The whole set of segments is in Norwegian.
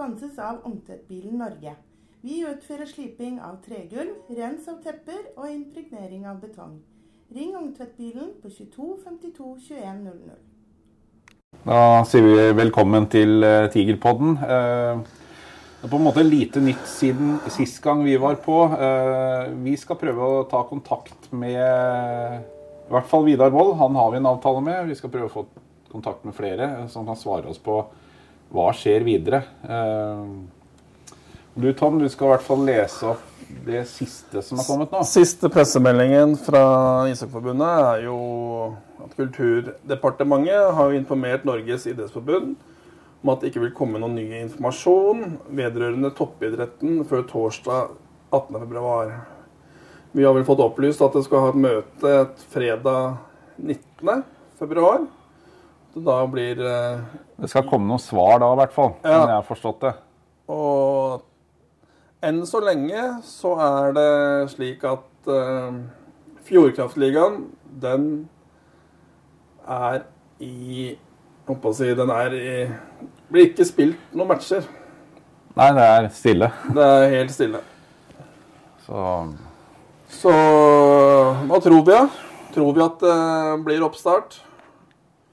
Sponses av Ungtvettbilen Norge. Vi utfører sliping av tregulv, rens av tepper og impregnering av betong. Ring Ungtvettbilen på 22 52 21 00. Da sier vi velkommen til eh, Tigerpodden. Eh, Det er på en måte lite nytt siden sist gang vi var på. Eh, Vi skal prøve å ta kontakt med i hvert fall Vidar Wold. Han har vi en avtale med. Vi skal prøve å få kontakt med flere som kan svare oss på hva skjer videre. Eh, Du Tom, du skal i hvert fall lese opp det siste som har kommet nå. Siste pressemeldingen fra Ishockeyforbundet er jo at Kulturdepartementet har informert Norges idrettsforbund om at det ikke vil komme noen ny informasjon vedrørende toppidretten før torsdag 18.2. Vi har vel fått opplyst at det skal ha et møte fredag 19.2. Så da blir eh, Det skal komme noen svar da, i hvert fall. Ja. Som jeg har forstått det. Og enn så lenge så er det slik at eh, Fjordkraftligaen, den er i Holdt si, den er i Blir ikke spilt noen matcher. Nei, det er stille. Det er helt stille. Så Så hva tror vi, da? Tror vi at det blir oppstart?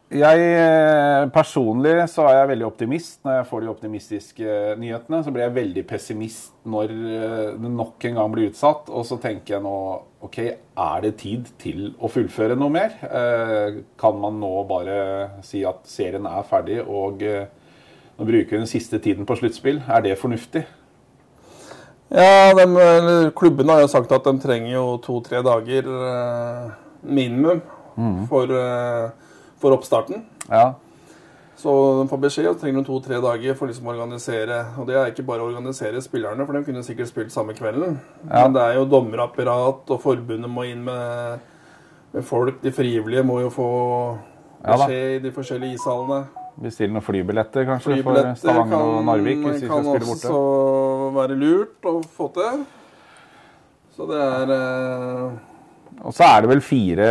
Jeg eh, personlig så er jeg veldig optimist når jeg får de optimistiske nyhetene. Så blir jeg veldig pessimist når eh, det nok en gang blir utsatt. Og så tenker jeg nå OK, er det tid til å fullføre noe mer? Eh, Kan man nå bare si at serien er ferdig og eh, nå bruker vi den siste tiden på sluttspill? Er det fornuftig? Ja, dem, eller, klubbene har jo sagt at de trenger jo to-tre dager eh, minimum for, eh, for oppstarten. Ja. Så de får beskjed og trenger to-tre dager for liksom å organisere. Og det er ikke bare å organisere spillerne, for de kunne sikkert spilt samme kvelden. Men det er jo dommerapparat, og forbundet må inn med, med folk. De frivillige må jo få Ja beskjed i de forskjellige ishallene. Bestille noen flybilletter kanskje for Stavanger Stavanger og Narvik hvis de skal kan spille borte. også være lurt å få til. Så det er eh, Og så er det vel fire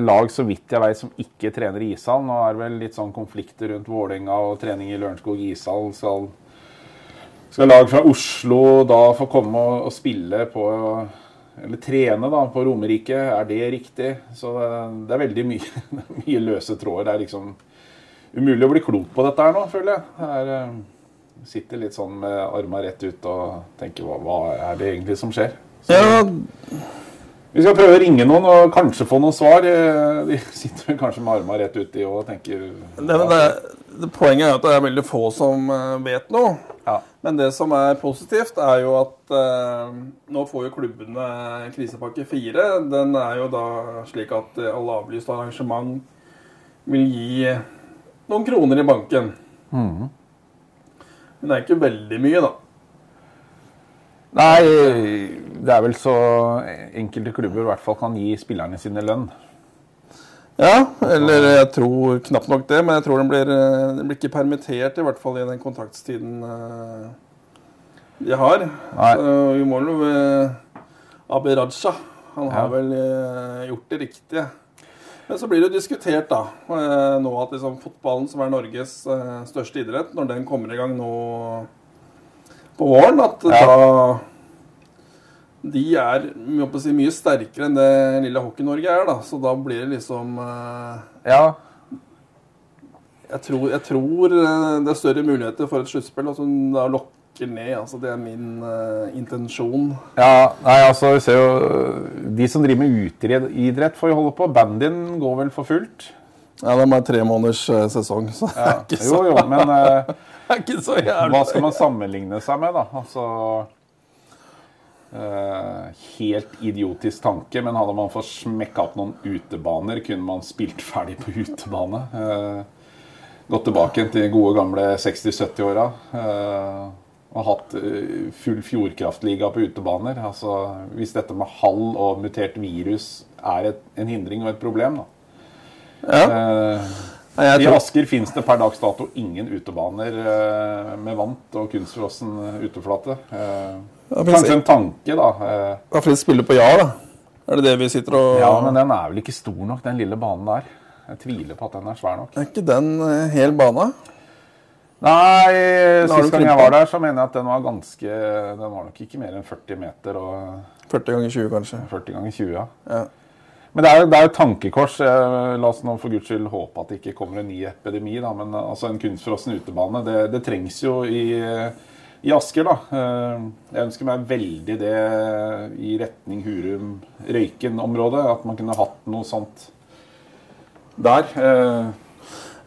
lag så vidt jeg vet, som ikke trener i ishall. Nå er det vel litt sånn konflikter rundt Vålerenga og trening i Lørenskog ishall. Skal, skal lag fra Oslo da få komme og, og spille på Eller trene da på Romerike? Er det riktig? Så det, er veldig mye, mye løse tråder. Det er liksom umulig å bli klok på dette her nå, føler jeg. Det er, eh, sitter litt sånn med arma rett ut og tenker hva, hva er det egentlig som skjer? Så, Ja, vi skal prøve å ringe noen og kanskje få noen svar. Eh, De sitter kanskje med armene rett uti og tenker det, men det, det, poenget er at det er veldig få som eh, vet noe. Ja. Men det som er positivt, er jo at eh, nå får jo klubbene krisepakke fire. Den er jo da slik at alle avlyste arrangement vil gi noen kroner i banken. Mm. Men det er ikke veldig mye, da. Nei, det er vel så enkelte klubber i hvert fall kan gi spillerne sine lønn. Ja, eller jeg tror knapt nok det, men jeg tror den blir, eh, den blir ikke permittert, i hvert fall i den kontraktstiden eh, de har. Nei. Så vi må jo Abi Raja, han har Ja. vel eh, gjort det riktige. Men så blir det jo diskutert da, eh, nå at liksom fotballen, som er Norges eh, største idrett, når den kommer i gang nå på våren, at Ja. da de er si, mye sterkere enn det lille Hockey-Norge er. da, Så da blir det liksom eh, Ja, Jeg tror, jeg tror eh, det er større muligheter for et sluttspill som da lokker ned. altså Det er min uh, intensjon. ja nei, altså, vi ser jo De som driver med utidrett, får jo holde på. Bandyen går vel for fullt. Ja, De har tre måneders uh, sesong, så det er ikke så, Jo, jo, men det er ikke så jævlig. hva skal man sammenligne seg med, da? Altså uh, Helt idiotisk tanke, men hadde man fått smekka opp noen utebaner, kunne man spilt ferdig på utebane. Uh, gått tilbake til gode gamle 60-70-åra. Eh, og hatt full Fjordkraftliga på utebaner. Altså, hvis dette med hall og mutert virus er et, en hindring og et problem, da. Ja. I Asker finnes det per dags dato ingen utebaner eh, med vant og kunstfrossen uteflate. Eh, det finnes kanskje en tanke, da. Eh, i hvert fall spiller på ja, da. Er det det vi sitter og ja, men den er vel ikke stor nok, den lille banen der. Jeg tviler på at den er svær nok. Er ikke den eh, hel bane? Nei, sist gang jeg var der, så mener jeg at den var ganske Den var nok ikke mer enn 40 meter og 40 ganger 20, kanskje. 40 ganger 20, ja. Ja. Men det er jo det er jo et tankekors. Eh, La oss nå for guds skyld håpe at det ikke kommer en ny epidemi. Da. Men eh, altså, en kunstfrossen utebane, det, det trengs jo i, i Asker. da. Eh, Jeg ønsker meg veldig det i retning Hurum-Røyken-området. At man kunne hatt noe sånt der.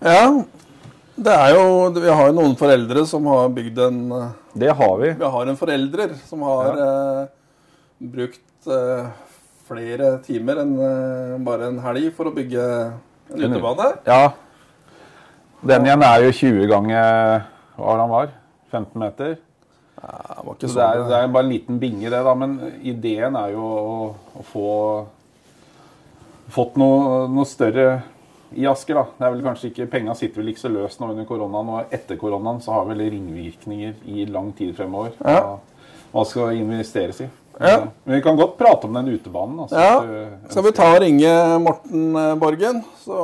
Ja. Det er jo Vi har jo noen foreldre som har bygd en Det har vi. Vi har en forelder som har eh, brukt eh, flere timer enn eh, bare en helg for å bygge en utebane. Ja. Den igjen er jo 20 ganger hva han var? 15 meter. Ja, det ikke Så så det er, det er bare en liten binge, det, da. Men ideen er jo å, å få fått noe, noe større i Asker. da. Det er vel kanskje ikke, Penga sitter vel ikke så løst nå under koronaen, og etter koronaen så har vel ringvirkninger i lang tid fremover. Ja. Hva skal investeres i? Ja. Men vi kan godt prate om den utebanen. Altså, Ja. Skal vi ta og ringe Morten eh, Borgen, så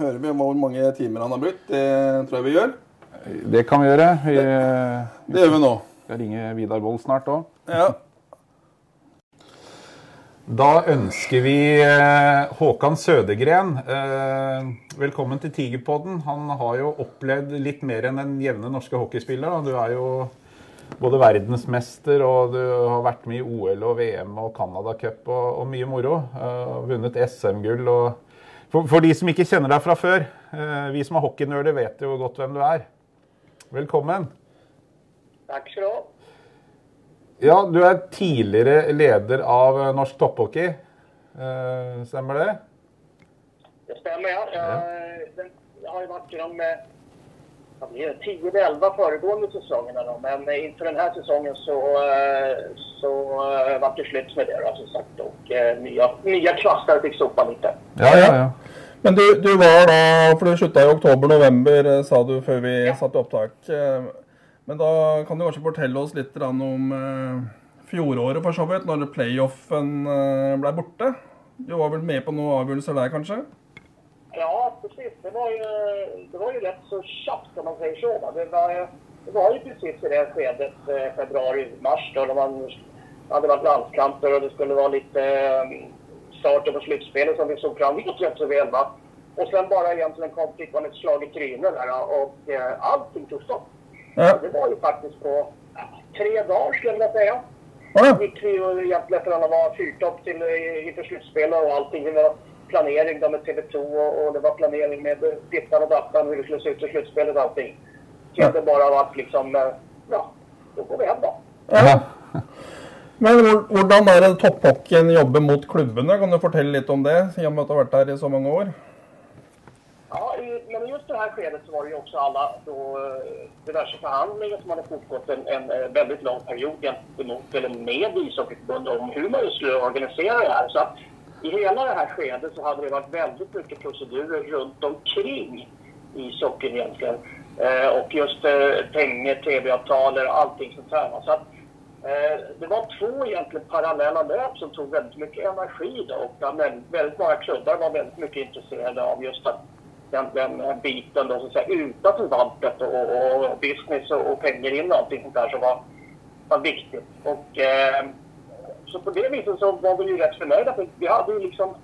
hører vi hvor mange timer han har brukt. Det tror jeg vi gjør. Det kan vi gjøre. Vi Det gjør vi nå. skal ringe Vidar Wold snart òg. Ja. Da ønsker vi eh, Håkan Sødegren eh, velkommen til Tigerpodden. Han har jo opplevd litt mer enn den jevne norske hockeyspiller. Du er jo både verdensmester, og du har vært med i OL og VM og Canada Cup og, og mye moro. Uh, vunnet SM-gull. og for, for de som ikke kjenner deg fra før, uh, vi som er hockeynerder vet jo godt hvem du er. Velkommen. Takk skal du ha. Ja, du er tidligere leder av eh, norsk topphockey. Uh, stemmer det? Det stemmer, ja. Jeg, den, vært har ju varit eh, ja, 10 eller 11 föregående säsongerna. Då, men eh, inför den här säsongen så, eh, så var det slut med det då, som sagt. Och eh, nya, nya kvastar fick sopa lite. Ja, ja, ja. Men du, du var da For du slutta i oktober-november, eh, sa du før vi satte opptak. Eh, Men da kan du kanskje fortelle oss litt om eh, fjoråret, for så vidt, når playoffen eh, ble borte? Du var vel med på noen avgjørelser der, kanskje? Ja, precis. Det var ju, det var ju rätt så tjafs om man säger så. Det, var, ju- det var ju precis i det skedet, eh, februari-mars, då, när man hade varit landskamper och det skulle vara lite eh, starten på slutspelet som vi såg fram emot rätt så väl. Va? Och sen bara egentligen kom, fick man ett slag i trynet där och eh, allting tog stopp. Ja. Det var ju faktiskt på tre dagar skulle jag vilja säga Ja. gick vi egentligen från att vara fyrtopp till eh, inför slutspelet och allting. Det var planering med TV2 och, och det var planering med dittan och dattan hur det skulle se ut i slutspelet och allting. Så det bare bara vært liksom, eh, ja, då går vi hem då. Ja. Men hvordan er det topphockeyen jobber mot klubbene? Kan du fortelle litt om det, i og med at du har vært her i så mange år? Ja, i, men i just det här skedet så var det ju också alla då, eh, diverse förhandlingar som hade fortgått en, en eh, väldigt lång period gentemot, eller med ishockeyförbundet om hur man skulle organisera det här. Så i hela det här skedet så hade det varit väldigt mycket procedurer runt omkring ishockeyn egentligen. Eh, och just eh, pengar, tv-avtal och allting sånt här. Så att, eh, det var två egentligen parallella löp som tog väldigt mycket energi då, och där väldigt, många klubbar var väldigt mycket intresserade av just att den, den biten då, så att säga, utanför valpet och, och business och, och pengar in och allting sånt där som var, var viktigt. Och, eh, så på det viset så var vi ju rätt förnöjda för vi hade ju liksom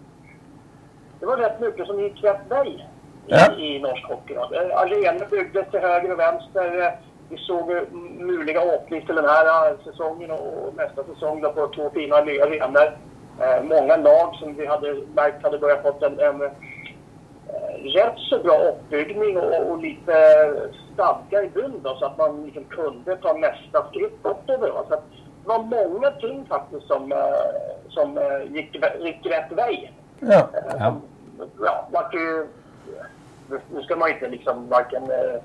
det var rätt mycket som gick rätt väg Ja. i, i norsk hockey. Alene Eh, Arenor byggdes till höger och vänster. Eh, Vi såg eh, möjliga til till den här neste säsongen och och nästa säsong då på två fina nya arenor. Eh, många lag som vi hade märkt hade börjat fått en, en eh, rätt så bra uppbyggning och, och lite stadga i då, så att man liksom kunde ta nästa skritt. Så att det var många ting faktiskt som, eh, som eh, gick, gick rätt väg. Ja. Ja. Ja, vart ju, nu ska man inte liksom varken eh,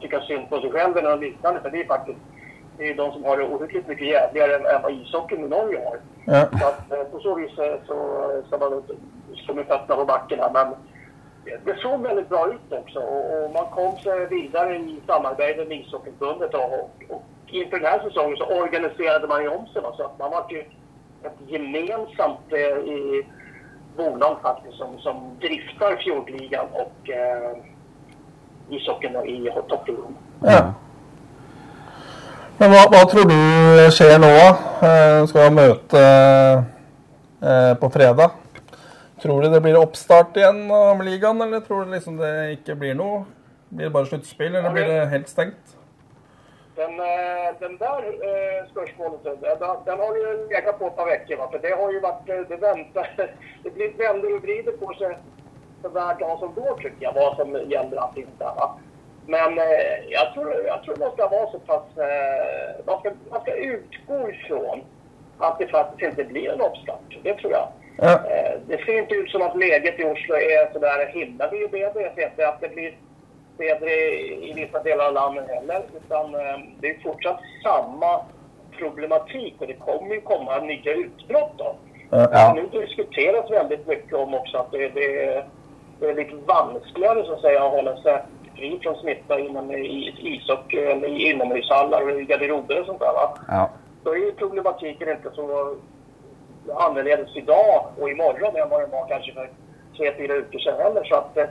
tycka synd på sig själv eller något liknande, för det är faktiskt det är de som har det ohyggligt mycket jävligare än, än vad ishockeyn i Norge har. Ja. Så att, eh, på så vis eh, så ska man stå med fötterna på backen här. Men det, så såg väldigt bra ut också och, och man kom sig vidare i samarbete med ishockeyförbundet och, och, inför den här säsongen så organiserade man ju om sig. va, Så man var ju ett gemensamt eh, bolag faktiskt som, som driftar fjordligan och eh, ishockeyn i toppnivån. Ja. Men hva, hva, tror du skjer nå? Eh, skal møte eh, på fredag. Tror du det blir oppstart igjen om ligaen, eller tror du liksom det ikke blir noe? Blir det bare sluttspill, eller blir det helt stengt? Den, eh, den der eh, spørsmålet den, har jo legat på et par uker. Det har jo vært eh, Det venter Det blir vender og vrider på seg for hver dag som går, syns jeg, hva som gjelder ikke. Va? Men jeg, tror, jeg tror man skal være såpass man, skal, man skal utgå ifrån at det faktisk ikke blir en oppstart. Det tror jeg. Ja. Eh, det ser ikke ut som at leget i Oslo er sådär himla mye bedre. Jeg ser ikke at det blir bedre i vissa deler av landet heller. Utan eh, det er fortsatt samme problematik og det kommer jo komme nye utbrott då. Ja. Nu diskuteras väldigt mycket om också att det, det, det är lite vanskligare så att säga att hålla sig fri från smitta inom i ishockey eller i inomhushallar och i garderober och sånt där. Va? Ja. Då är ju problematiken inte så annorledes idag och imorgon än vad den var kanske för tre, fyra veckor sedan heller. Så att eh,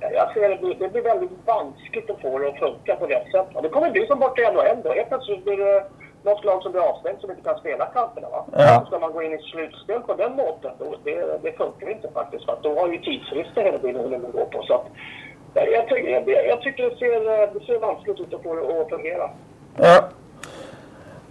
jag ser det, det blir väldigt vanskligt att få det att funka på det sättet. Och Det kommer bli som borta i NHL då. Helt plötsligt blir det något lag som blir avstängt som inte kan spela kamperna. Va? Ja. Ska man gå in i slutspel på den måten, då, det, det funkar inte faktiskt. För att då har ju tidsfrister hela tiden att gå på. Så att, jag, jag, jag, jag tycker det ser, det ser vanskligt ut att få det att fungera. Ja.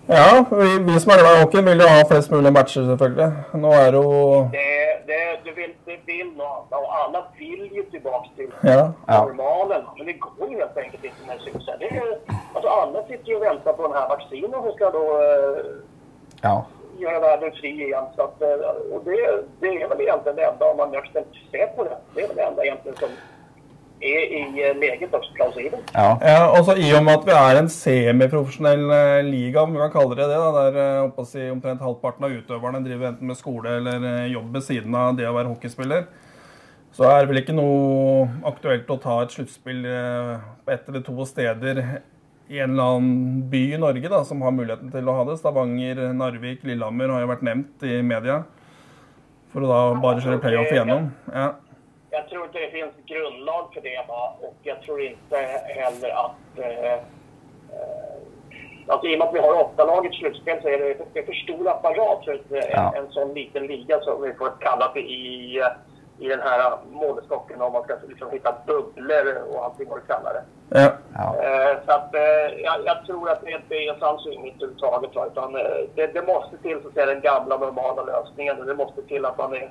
Ja, vi, vi som er glad i hockey, vil jo ha flest mulig matcher, selvfølgelig. Nå er det jo Det, det, du vil, det vil nå alla och alla vill ju tillbaka till Ja. Ja. normalen. Men det går jo helt enkelt ikke med suksess. Det er, altså, alle sitter jo og venter på denne vaksinen vaccinen som skal da eh, ja. gjøre verden fri igjen. Så at, og det, det er vel egentlig det enda, om man just ser på det, det er vel det enda som är i eh, läget också plausibelt. ja. Ja, også I og med at vi er en semiprofesjonell eh, liga, om vi kan kalle det det, da, der eh, å si, omtrent halvparten av utøverne driver enten med skole eller eh, jobb ved siden av det å være hockeyspiller, så er det vel ikke noe aktuelt å ta et sluttspill eh, på ett eller to steder i en eller annen by i Norge da, som har muligheten til å ha det. Stavanger, Narvik, Lillehammer har jo vært nevnt i media. For å da bare kjøre playoff igjennom. Ja. Jag tror inte det finns grundlag för det va? och jag tror inte heller att eh, eh, Alltså, I och med att vi har åtta lag i slutspel så är det, det är för stor apparat för ett, Ja. en, en sån liten liga som vi får kalla det i, i den här målestocken om man ska liksom hitta bubblor och allting vad du kallar det. ja. ja. Eh, så att, eh, jag, jag tror att det inte är alls inget överhuvudtaget. Utan, det, det måste till så att säga, den gamla normala lösningen. Det måste till att man är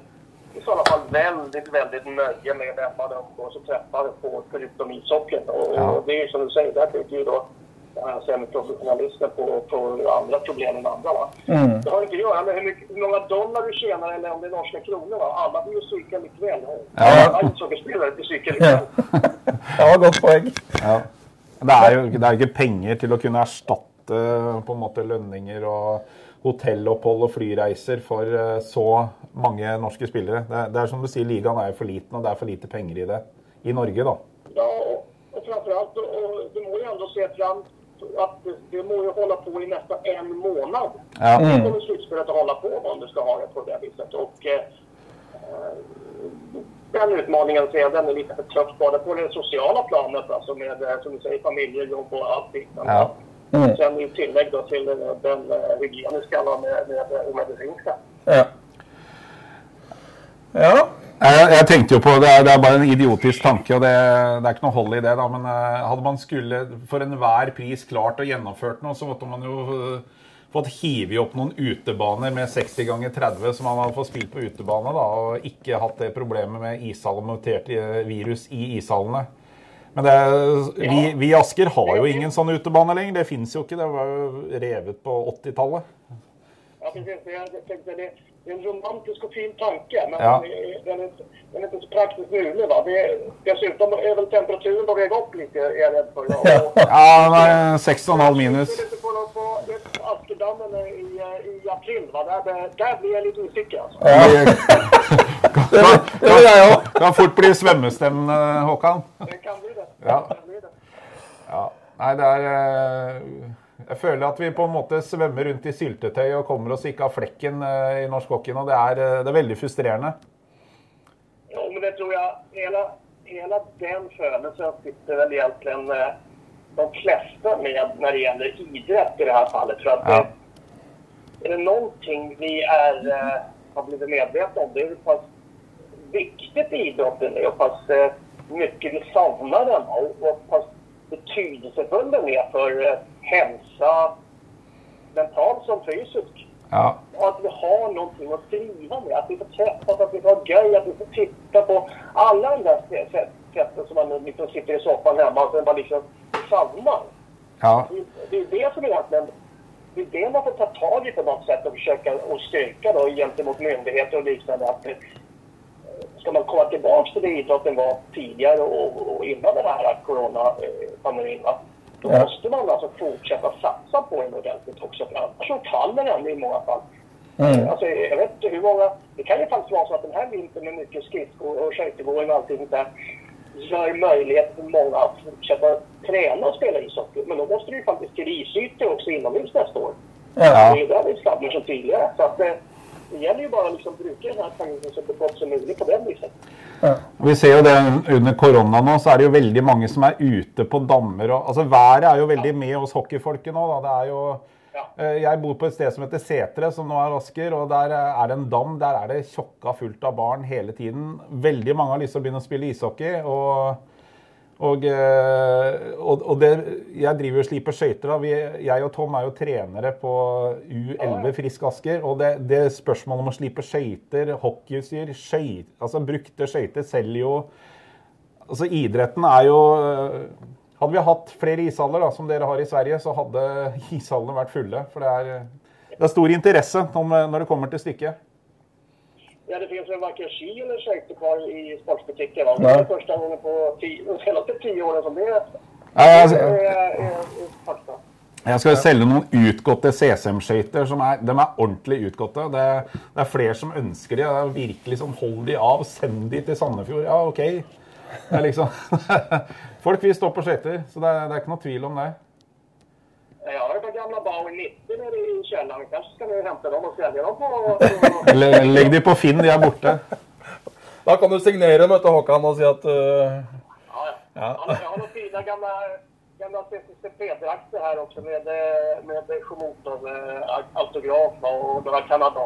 i sådana fall väldigt, väldigt nöje med vem man umgås och träffar på förutom ishockeyn. Och, Ja. och det är ju som du säger, där bygger ju då semiprofessionalisten på, på andra problem än andra. Va? Mm. Det har inte att göra med hur, mycket, hur många dollar du tjänar eller om det är norska kronor. Va? Alla blir ju psykade likväl. Ja. Alla ishockeyspelare blir psykade likväl. ja, godt poeng. Ja. Det er jo det er jo ikke penger til å kunne erstatte på en måte lønninger og hotellopphold og flyreiser for eh, så mange norske spillere. Det er, det er som du sier, ligaen er for liten, og det er for lite penger i det. I Norge, da. Ja, og, og framfor alt, og, og du må jo enda se fram at det, det må jo holde på i nesten en måned. Ja. Det kommer slutspelet å holde på om du skal ha det på det viset. Og eh, eh, den utmaningen ser jeg den er litt for tøff både på det sosiale planet, altså med eh, som du säger, familjejobb och allting. Men, Ja. Mm. Sen i tillegg da, till eh, den hygieniske hygieniska med, med, med medisinske. Ja. Ja. Jeg, jeg tenkte jo på, det er, det er bare en idiotisk tanke, og det, det er ikke noe hold i det. da, Men eh, hadde man skulle for enhver pris klart å gjennomført noe, så måtte man jo eh, fått hivet opp noen utebaner med 60 ganger 30, som man hadde fått spilt på utebane. da, Og ikke hatt det problemet med ishall og muterte eh, virus i ishallene. Men det, vi, vi i Asker har jo ingen sånn utebane lenger. Det fins jo ikke. Det var jo revet på 80-tallet. Ja, en romantisk och fin tanke, men Ja. den, är, den, är, inte- den är inte så praktiskt mulig. Va? Det, dessutom är väl temperaturen på väg upp lite, är jag rädd för. Ja. Och- Ja, nei, 6,5 minus. Inte på Askedammen i, i april. Va? Där, där, blir jag lite osäker. Alltså. Det kan, kan. Kan fort bli svømmestevne, Håkan. Det kan bli det. Ja. Ja. Nei, det er eh, Jeg føler at vi på en måte svømmer rundt i syltetøy og kommer oss ikke av flekken eh, i norsk hockey nå. Det er, eh, det er veldig frustrerende. Ja, men det tror jeg hela, hele den følelsen sitter vel egentlig eh, de fleste med når det gjelder idrett i det her fallet. For at Ja. det, er det noe vi er, har blitt medvitne om, det er hvor pass viktigt idrotten er, och pass mye mycket vi savner den og hvor pass betydelsefull den er for hälsa, mentalt som fysisk. Ja. Att vi har någonting att skrive med, att vi får träffas, att vi får ha at att vi får titta på alla de där sätt- sätten som man liksom sitter i soffan hemma och sen bara liksom savnar. ja. Det, det är det som egentligen det är det man får ta tag i på något sätt och försöka och styrka då gentemot myndigheter och liknande. Att, eh, ska man komma tillbaka till det idrotten var tidigare och, och innan den här coronapandemin, va, då Ja. måste man alltså fortsätta satsa på den ordentligt också. För annars så faller den i många fall. Mm. Alltså, jag vet inte hur många... Det kan ju faktiskt vara så att den här vintern med mycket skridskor och skejtegåing och allting där gör möjlighet för många att fortsätta träna och spela ishockey. Men då måste det ju faktiskt till isytor också inomhus nästa år. Ja. Det är där vi stannar som tidigare. Så att, eh, det gjelder jo bare å liksom bruke den som perioden så gott som mulig på det viset. Vi ser jo det under korona nå, så er det jo veldig mange som er ute på dammer. Og, altså Været er jo veldig med oss hockeyfolket nå. da. Det er jo, Ja. eh, jeg bor på et sted som heter Setre, som nå er Asker. og Der eh, er det en dam. Der er det tjokka fullt av barn hele tiden. Veldig mange har lyst til å begynne å spille ishockey. og og, eh, og, og det, jeg driver og sliper skøyter. Jeg og Tom er jo trenere på U11 Frisk Asker. Og det, det spørsmålet om å slipe skøyter, hockeyutstyr, skøyt, altså brukte skøyter selger jo Altså Idretten er jo eh, Hadde vi hatt flere ishaller da, som dere har i Sverige, så hadde ishallene vært fulle. For det er, det er stor interesse når det kommer til stykket. Ja, det finns väl varken ski eller skejter kvar i sportsbutiker. Va? Det är första gången på tio, de senaste tio åren som det är, altså, fakta. Jeg skal selge noen utgåtte CCM-skøyter. er, De er ordentlig utgåtte. Det, det er flere som ønsker de. Det er virkelig sånn, Hold de av, send de til Sandefjord. Ja, OK. Det liksom, Folk vil stå på skøyter, så det er, det er ikke noe tvil om det. Jag har ett par gamla Bauer 90 nere i källaren. Kanske ska ni hämta dem och sälja dem på... Legg de på Finn, de er borte. Da kan du signere vet du, Håkan og si at uh, ja, ja. Ja. Jag, har, noen har några fina gamla, gamla CCCP-drakter här också med, eh, med Shimoto-autograf och några Kanada.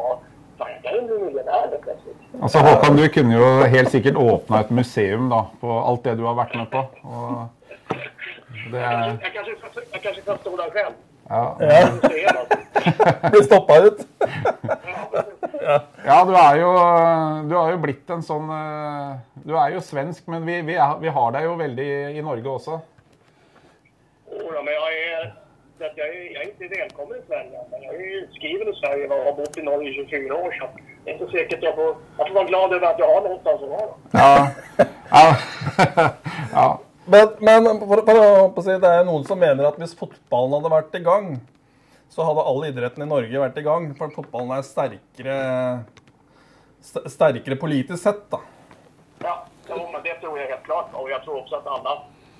Fan, kan ju bli miljonär helt plötsligt. Altså, Håkan, du kunne jo helt sikkert åpna et museum da, på alt det du har vært med på. Og det Jag er, kanske, jag kanske, jag kanske kan stå där själv. ja. ja. blir stoppa ut. ja, du er jo Du har jo blitt en sånn eh, Du er jo svensk, men vi, vi, er, vi har deg jo veldig i Norge også. Jodå, men jeg er, jeg er, jag, är, jag är i Sverige. Men jeg är utskriven i Sverige og har bott i Norge i 24 år. Så det er ikke säkert jag får... Jag får glad over at jeg har noe vara. Ja. ja. ja. Men, men for, for, for, si, det er noen som mener at hvis fotballen hadde vært i gang, så hadde all idretten i Norge vært i gang. For fotballen er sterkere, st- sterkere politisk sett, da. Ja, jo, men det tror jeg helt klart. Og jeg tror også at alle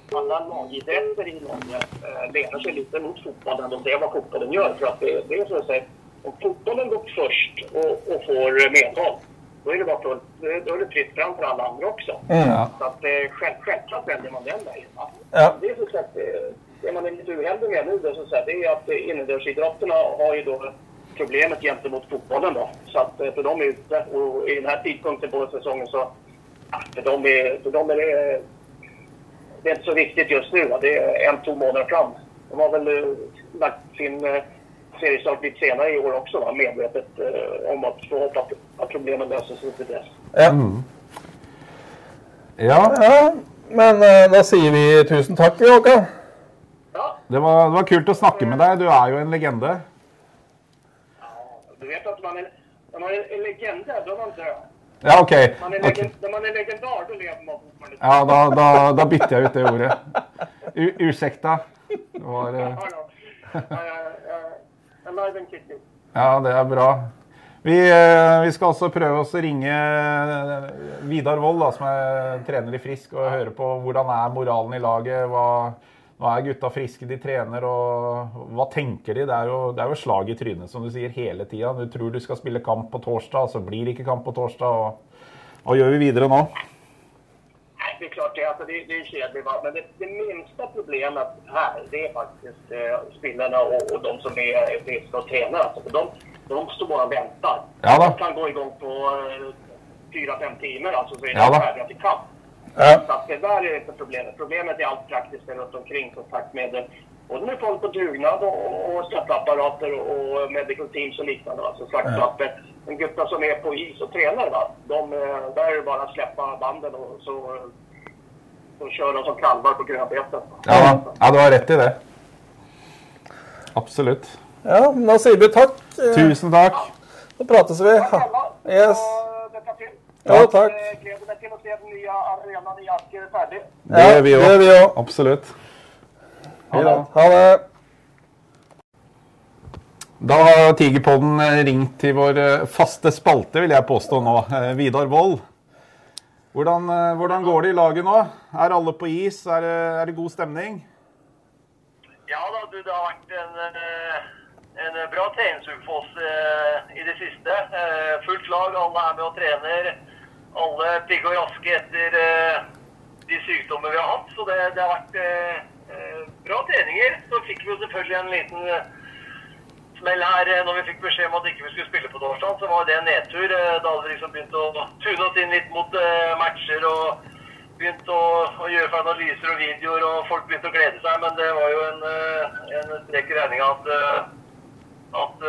alla lagidrätter i Norge eh, lener sig lite mot fotbollen och det är vad fotbollen gör. För att det, det är så att säga, om fotbollen går först och, och får medhåll, då är det bara fullt, då är det fritt fram för alla andra också. Ja. Så att eh, själv, självklart väljer man den vägen. va? Ja. Det är så att eh, det man är lite uheldig med nu då, så att säga, det är att eh, har ju då problemet gentemot fotbollen då. Så att för dem är ute och i den här tidpunkten på säsongen så för dem är, för de är det, det är inte så viktigt just nu. Va? Det är en, två månader fram. De har väl lagt sin seriestart litt senere i år också va? medvetet eh, om att få hoppas att problemen löser sig till dess. Ja. ja. ja. Men eh, da sier vi tusen takk, Håkan. Ja, Det, var, det var kult å snakke med deg. Du er jo en legende. du vet at man er, når man er en legende, da er man død. Ja, OK. Man är Ok. legend, man er legendar, da lever man fortsatt. Ja, da, da, da bytter jeg ut det ordet. U ursäkta. Det var, eh, Ja, ja. Ja, ja, det er bra. Vi, eh, vi skal også prøve å ringe eh, Vidar Wold, som er trener i Frisk, og høre på hvordan er moralen i laget. Hva, nå er gutta friske, de trener, og hva tenker de? Det er jo, det er jo slag i trynet, som du sier, hele tida. Du tror du skal spille kamp på torsdag, så blir det ikke kamp på torsdag. Og, hva gjør vi videre nå? Det är klart det. Alltså, det, det är kedligt. Men det, det minsta problemet här, det är faktiskt eh, spelarna och, och de som är friska och tränar. Alltså, för de, de står bara och väntar. Ja. De kan gå igång på eh, fyra, fem timmar alltså, så är Ja de då. färdiga till kamp. Ja. Så att det där är inte problemet. Problemet är allt praktiskt runt omkring. Kontakt med eh, både med folk på dugnad och, och stöttapparater och medical teams och liknande. Alltså, Så att, Ja. eh, en gutta som är på is och tränar, va? De, eh, där är det bara att släppa banden och så, eh, så kör de som kalvar på grönbeten. Ja, ja, du har rett i det. Absolutt. ja, da sier vi takk. Eh, Tusen takk. Så prates vi. Alla! Yes. Lycka! Ja, takk. Gleder meg til å se den nye arenaen i Asker ferdig. Det gjør vi òg. Absolutt. Ha det. Ha det. Da har Tigerpodden eh, ringt til vår eh, faste spalte, vil jeg påstå nå. Eh, Vidar Wold. Hvordan, eh, hvordan går det i laget nå? Er alle på is? Er det, er det god stemning? Ja da, du, det har vært en, eh, en bra oss eh, i det siste. Fullt lag, alle er med og trener. Alle pigge og raske etter de sykdommer vi har hatt. Så det, det har vært bra treninger. Så fikk vi jo selvfølgelig en liten smell her eh, når vi fikk beskjed om at ikke vi skulle spille på torsdag. Så var det en nedtur. eh, Da hadde vi liksom begynt å tune oss inn litt mot eh, matcher og begynt å, å gjøre analyser og videoer, og folk begynte å glede seg. Men det var jo en, en strek i regninga at, at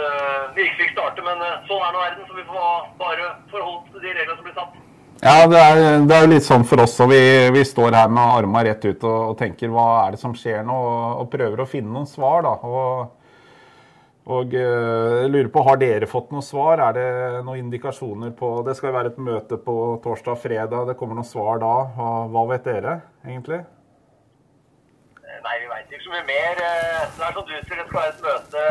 vi ikke fikk starte. Men sånn er nå verden, så vi får bare forholde oss til de reglene som blir satt. Ja, det er, det er jo litt sånn for oss. og Vi, vi står her med armene rett ut og, og tenker hva er det som skjer nå, og, og prøver å finne noen svar. da. Og, og eh, jeg lurer på, Har dere fått noen svar? Er det noen indikasjoner på Det skal være et møte på torsdag og fredag. Det kommer noen svar da. Hva, vet dere, egentlig? Eh, Nei, vi veit ikke så mye mer. Eh, Det er som du sier, det skal være et møte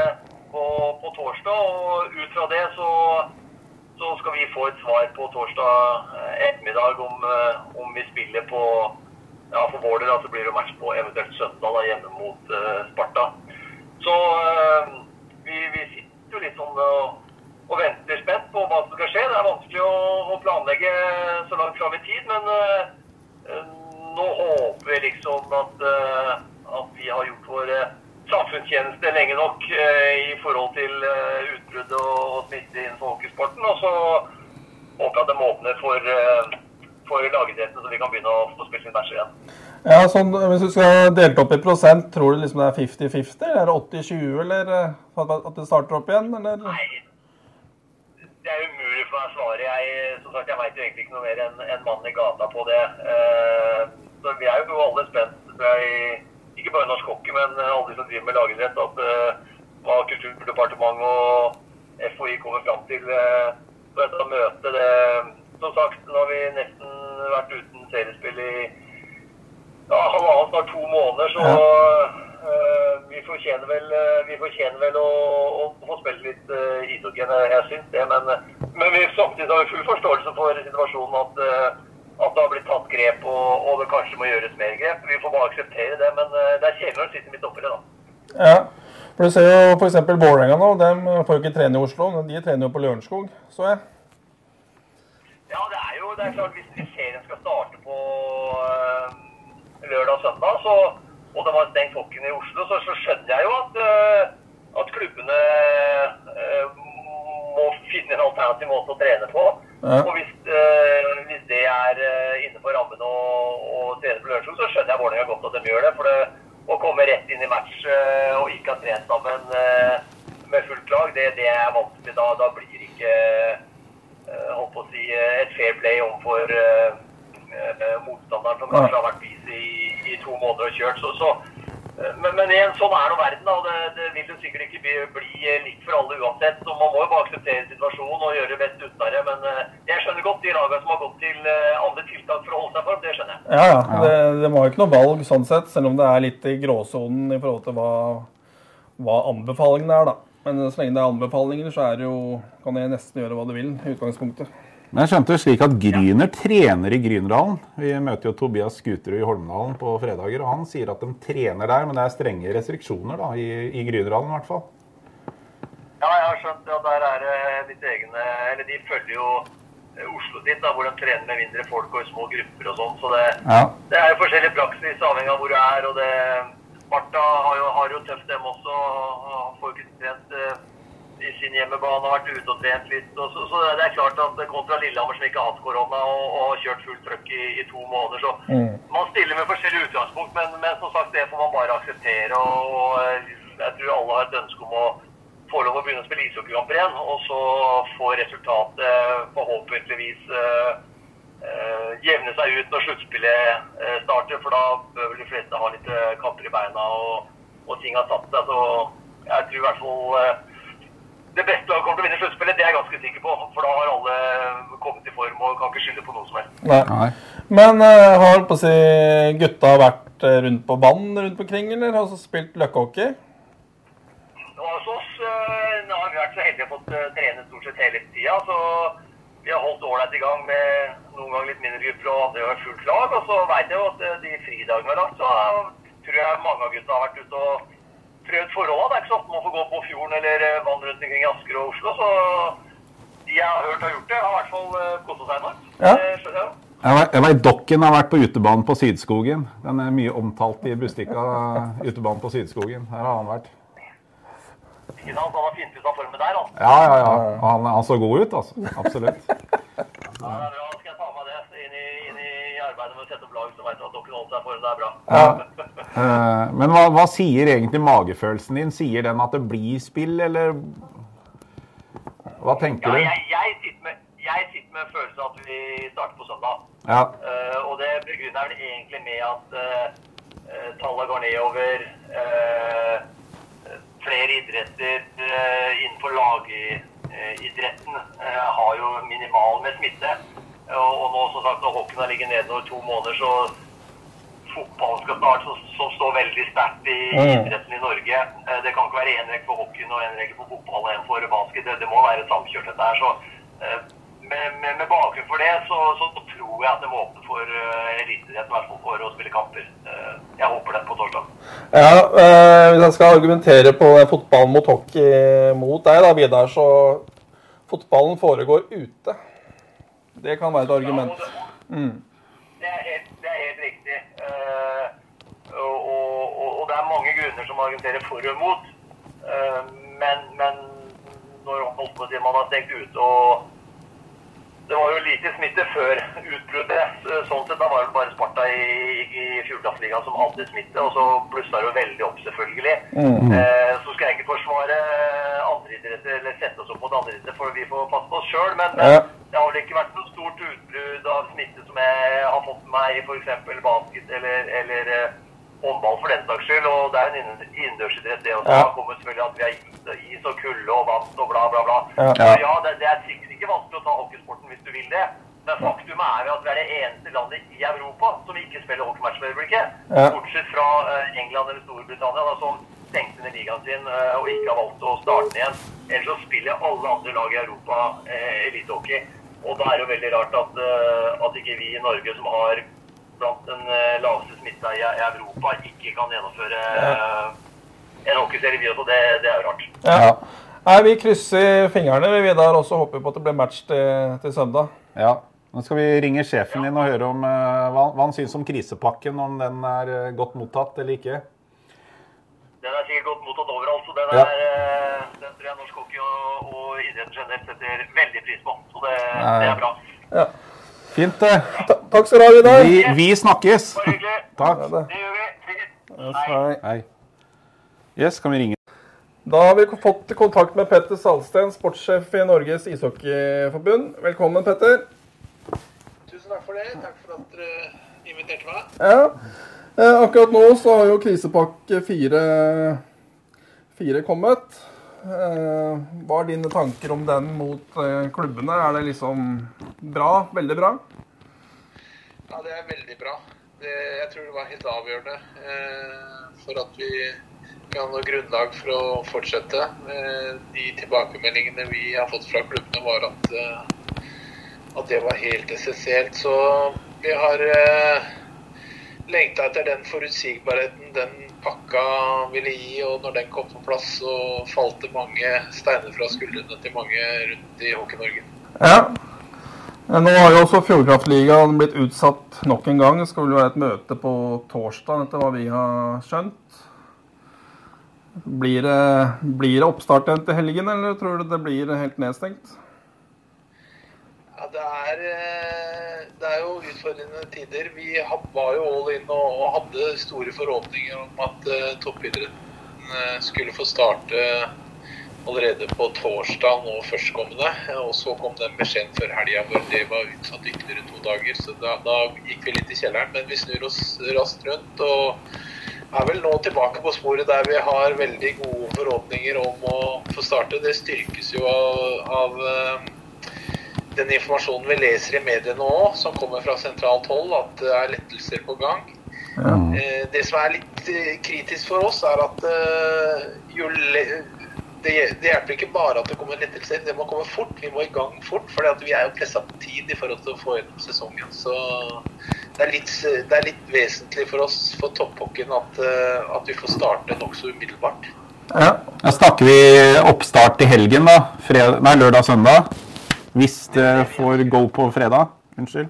på, på torsdag. Og ut fra det så, så skal vi få et svar på torsdag ettermiddag om, om vi spiller på Ja, for vår del så blir det match på eventuelt søndag da, hjemme mot uh, Sparta. Så eh, vi, vi sitter jo litt sånn og, og venter spent på hva som skal skje. Det er vanskelig å, å planlegge så langt fram i tid, men Eh, Nå håper vi liksom at, uh, at vi har gjort vår samfunnstjeneste lenge nok i forhold til utbruddet utbrudd og, og smitte innenfor hockeysporten. Og så håper jeg at de åpner for, for lagidretten, så vi kan begynne å få spilt litt matcher igjen. Ja, sånn, Hvis du skal dele det opp i prosent, tror du liksom det er 50-50? Er det 80-20, eller eh, at- det starter opp igjen? Eller? Nei, det er umulig for meg å svare. Jeg, som sagt, jeg veit egentlig ikke noe mer enn en mann i gata på det. Eh, så vi er jo alle spent, jeg, ikke bare norsk hockey, men alle de som driver med lagidrett, at eh, hva Kulturdepartementet og FHI kommer fram til på dette møtet. Det, som sagt, nå har vi nesten vært uten seriespill i ja, halvannet, snart to måneder, så uh, vi fortjener vel, eh, vi fortjener vel å, å få spille litt uh, ishockey. Jeg, jeg syns det, men, men vi, samtidig har vi full forståelse for situasjonen at, uh, at det har blitt tatt grep, og, og det kanskje må gjøres mer grep. Vi får bare akseptere det, men uh, det er kjedelig å sitte midt oppi det, da. Ja, for Du ser jo f.eks. Vålerenga nå. De får jo ikke trene i Oslo. men De trener jo på Lørenskog, så jeg. Ja, det er jo det er klart hvis, hvis lørdag og søndag, så, og det var stengt hockeyen i Oslo, så, så skjønner jeg jo at, eh, at klubbene eh, må finne en alternativ måte å trene på. Ja. Og hvis, eh, hvis det er innenfor rammen å, å trene på Lørenskog, så skjønner jeg Vålerenga godt at de gjør det. For det, å komme rett inn i match og ikke ha trent sammen med fullt lag, det, det er vanskelig. Da, da blir det ikke holdt på å si, et fair play overfor motstanderen som kanskje har vært busy i, i to måneder og kjørt. Så, så, eh, men, men igjen, sånn er nå verden. da, og det, det vil jo sikkert ikke bli, bli eh, likt for alle uansett. Så man må jo bare akseptere situasjonen og gjøre det best ut av det. Men eh, jeg skjønner godt de lagene som har gått til alle andre tiltak for å holde seg i form. Det skjønner jeg. Ja, ja. Det, det var jo ikke noe valg sånn sett, selv om det er litt i gråsonen i forhold til hva, hva anbefalingene er, da. Men så lenge det er anbefalinger, så er det jo, kan jeg nesten gjøre hva du vil i utgangspunktet. Men jeg skjønte jo slik at Gryner trener i Grynerdalen. Vi møter jo Tobias Skuterud i Holmdalen på fredager, og han sier at de trener der, men det er strenge restriksjoner da, i, i Grynerdalen i hvert fall. Ja, jeg har skjønt at der er det litt egne Eller de følger jo Oslo sitt, da, hvor de trener med mindre folk og i små grupper og sånn. Så det, Ja. det er jo forskjellig praksis avhengig av hvor du er. og det Sparta har jo, har jo tøft, dem også. og Får ikke trent eh, i sin hjemmebane, har vært ute og trent litt. Og så, så det er klart at kontra Lillehammer, som ikke har hatt korona og, og kjørt fullt trøkk i, i to måneder, så man stiller med forskjellig utgangspunkt. Men, men som sagt, det får man bare akseptere. og, og eh, jeg tror alle har et ønske om å få lov å begynne å spille ishockeykamper igjen, og så få resultatet forhåpentligvis eh, eh, jevne seg ut når sluttspillet eh, starter, for da bør vel de fleste ha litt eh, kamper i beina og, og ting har tatt seg. Så jeg tror i hvert fall eh, det beste laget kommer til å vinne sluttspillet, det er jeg ganske sikker på. For da har alle kommet i form og kan ikke skylde på noe som helst. Nei. Nei. Men uh, har på å si, gutta vært eh, rundt på banen rundt omkring, eller har de spilt løkkehockey? Hos oss uh, har vi vært så heldige å fått eh, trene stort sett hele tida. Så vi har holdt ålreit i gang med noen ganger litt mindre grupper og andre ganger fullt lag. Og så veit jeg jo at de fridagene vi har lagt, så tror jeg mange av gutta har vært ute og prøvd forholdene. Det er ikke så ofte man får gå på fjorden eller eh, vann rundt omkring i Asker og Oslo. Så de jeg har hørt har gjort det, har i hvert fall eh, kosa seg enormt. Ja. Det skjønner jeg veit Dokken har vært på utebanen på Sydskogen. Den er mye omtalt i Bustika. Utebanen på Sydskogen. Her har han vært. Ikke sant? Han har fint ut av formen der, altså. Ja, ja, ja. Han, han så god ut, altså. Absolutt. Ja, det er bra. Lag, som veit at dere holder seg for det er bra. Eh, Men hva, hva sier egentlig magefølelsen din? Sier den at det blir spill, eller Hva tenker Ja, du? jeg, jeg, sitter med, jeg sitter med følelsen av at vi starter på søndag. Ja. Uh, og det begrunner vel egentlig med at uh, tallet går nedover. flere idretter innenfor lagidretten har jo minimal med smitte. Og, nå som sagt, når hockeyen har ligget nede over to måneder, så fotballen skal starte, som, som står veldig sterkt i idretten i Norge. Eh, Det kan ikke være én regel for hockeyen og én regel for fotball og én for basket. Det, det må være samkjørt, dette her. Så eh, med, med, med bakgrunn for det, så, så tror jeg at det må åpne for uh, eliteidretten, i hvert fall for å spille kamper. Eh, jeg håper det på torsdag. Ja, eh, Hvis jeg skal argumentere på fotballen mot hockey mot deg, da, Vidar, så fotballen foregår ute. Det kan være et argument. Mm. det, er helt, det er helt riktig. Uh, og, og, og det er mange grunner som argumenterer for og mot. Uh, men, men når man har stengt ute og Det var jo lite smitte før utbruddet. Sånn sett, Da var det bare Sparta i, i Fjordkraftligaen som hadde smitte, og så blussa det jo veldig opp, selvfølgelig. Eh, så skal jeg ikke forsvare andre idretter eller sette oss opp mot andre idretter, for vi får passe på oss sjøl. Men, men Ja. det har vel ikke vært noe stort utbrudd av smitte som jeg har fått med meg i f.eks. basket eller, eller eh, håndball for den saks skyld. Og det er en innen- innendørsidrett, det også. Ja. Det kommer selvfølgelig at vi har is, og kulde og vann og bla, bla, bla. Ja. Ja, det, det er sikkert ikke vanskelig å ta hockeysporten hvis du vil det. Men faktum er at vi er det eneste landet i Europa som ikke spiller hockeymatch for øyeblikket. Ja. Bortsett fra eh, England eller Storbritannia, da, som stengte ned ligaen sin eh, og ikke har valgt å starte den igjen. Ellers så spiller alle andre lag i Europa eh, elitehockey. Og da er det jo veldig rart at, eh, at ikke vi i Norge, som har blant den laveste smitta i, i Europa, ikke kan gjennomføre eh, en hockeyserie, vi også. Det, det er jo rart. Ja. Nei, Vi krysser fingrene vi, Vidar, også håper på at det blir match til, til søndag. ja. Nå skal vi ringe sjefen din og høre om uh, hva, hva han syns om krisepakken. Om den er uh, godt mottatt eller ikke. Den er sikkert godt mottatt overalt, så den, Ja. er, uh, den tror jeg norsk hockey og, og idretten generelt setter veldig pris på. Så det, det er bra. Ja. Fint. Ta takk skal du ha, Vidar. Vi, vi snakkes. Bare hyggelig. Takk. Det. Det gjør vi. Hei. Hei. Yes, kan vi ringe? Da har vi fått kontakt med Petter Salsten, sportssjef i Norges ishockeyforbund. Velkommen, Petter. Tusen takk for det. Takk for at dere inviterte meg. Ja. Eh, akkurat nå så har jo krisepakke fire, fire kommet. Eh, hva er dine tanker om den mot eh, klubbene? Er det liksom bra? Veldig bra? Ja, det er veldig bra. Det, jeg tror det var helt avgjørende for at vi kan ha noe grunnlag for å fortsette. De tilbakemeldingene vi har fått fra klubbene, var at, eh, at det var helt essensielt. Så vi har eh, lengta etter den forutsigbarheten den pakka ville gi. Og når den kom på plass, så falt det mange steiner fra skuldrene til mange rundt i Hockey-Norge. Ja. Nå har jo også Fjordkraftligaen blitt utsatt nok en gang. Det skal vel være et møte på torsdag, etter hva vi har skjønt. Blir det, blir det oppstart igjen til helgen, eller tror du det blir helt nedstengt? Ja, det er, eh, det er jo utfordrende tider. Vi var jo all in og, hadde store forhåpninger om at uh, toppidretten eh, skulle få starte allerede på torsdag nå førstkommende. Og så kom den beskjeden før helga hvor det var utsatt ytterligere to dager. Så da, da gikk vi litt i kjelleren. Men vi snur oss raskt rundt og er vel nå tilbake på sporet der vi har veldig gode forhåpninger om å få starte. Det styrkes jo av, av eh, den informasjonen vi leser i mediene òg, som kommer fra sentralt hold, at det er lettelser på gang. Ja. Det som er litt eh, kritisk for oss, er at eh, jo le det, det hjelper ikke bare at det kommer lettelser, det må komme fort. Vi må i gang fort, for vi er jo pressa på tid i forhold til å få gjennom sesongen. Så det er litt, det er litt vesentlig for oss for topphockeyen, at, eh, at vi får starte nokså umiddelbart. Ja. Da snakker vi oppstart til helgen, da. Fred nei, lørdag-søndag. Hvis det får go på fredag. Unnskyld.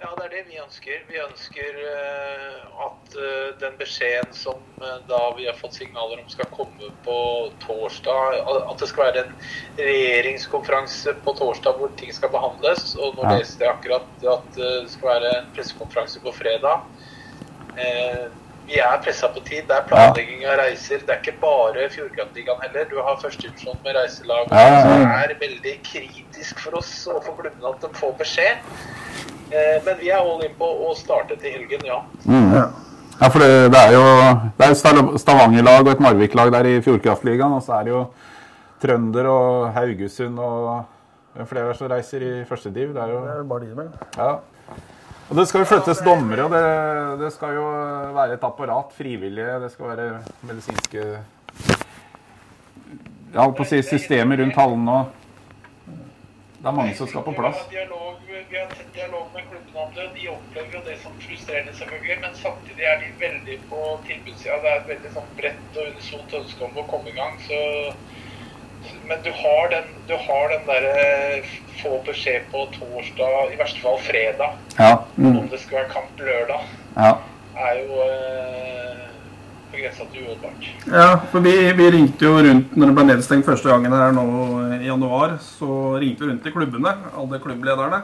Ja, det er det vi ønsker. Vi ønsker eh, at eh, den beskjeden som eh, da vi har fått signaler om skal komme på torsdag, at det skal være en regjeringskonferanse på torsdag hvor ting skal behandles. Og nå Ja. leste jeg akkurat at eh, det skal være en pressekonferanse på fredag. Eh, vi er pressa på tid. Det er planlegging av reiser. Det er ikke bare Fjordkraftligaen heller. Du har førstedivisjon med reiselag. Ja, ja, ja. Så det er veldig kritisk for oss og for klubbene at de får beskjed. Eh, Men vi er all in på å starte til helgen, ja. ja. Ja, for det, det er jo det er et Stav- Stavanger-lag og et Narvik-lag der i Fjordkraftligaen. Og så er det jo Trønder og Haugesund og flere er som reiser i første div. Det er jo Det er bare de, vel. Ja. Og det skal jo flyttes dommere, og det, det skal jo være et apparat, frivillige. Det skal være medisinske Jeg holdt på å si systemer rundt hallene og Det er mange som skal på plass. Vi har, tett dialog med klubbene om det, de opplever jo det som frustrerende, selvfølgelig. Men samtidig er de veldig på tilbudssida. Det er et veldig sånn bredt og unisont ønske om å komme i gang. Så, men du har den, du har den derre få beskjed på torsdag, i verste fall fredag, Ja. om det skal være kamp lørdag, ja. er jo eh, på grensa til uholdbart. Ja, for vi, vi ringte jo rundt når det ble nedstengt første gangen her nå i januar. Så ringte vi rundt til klubbene, alle klubblederne.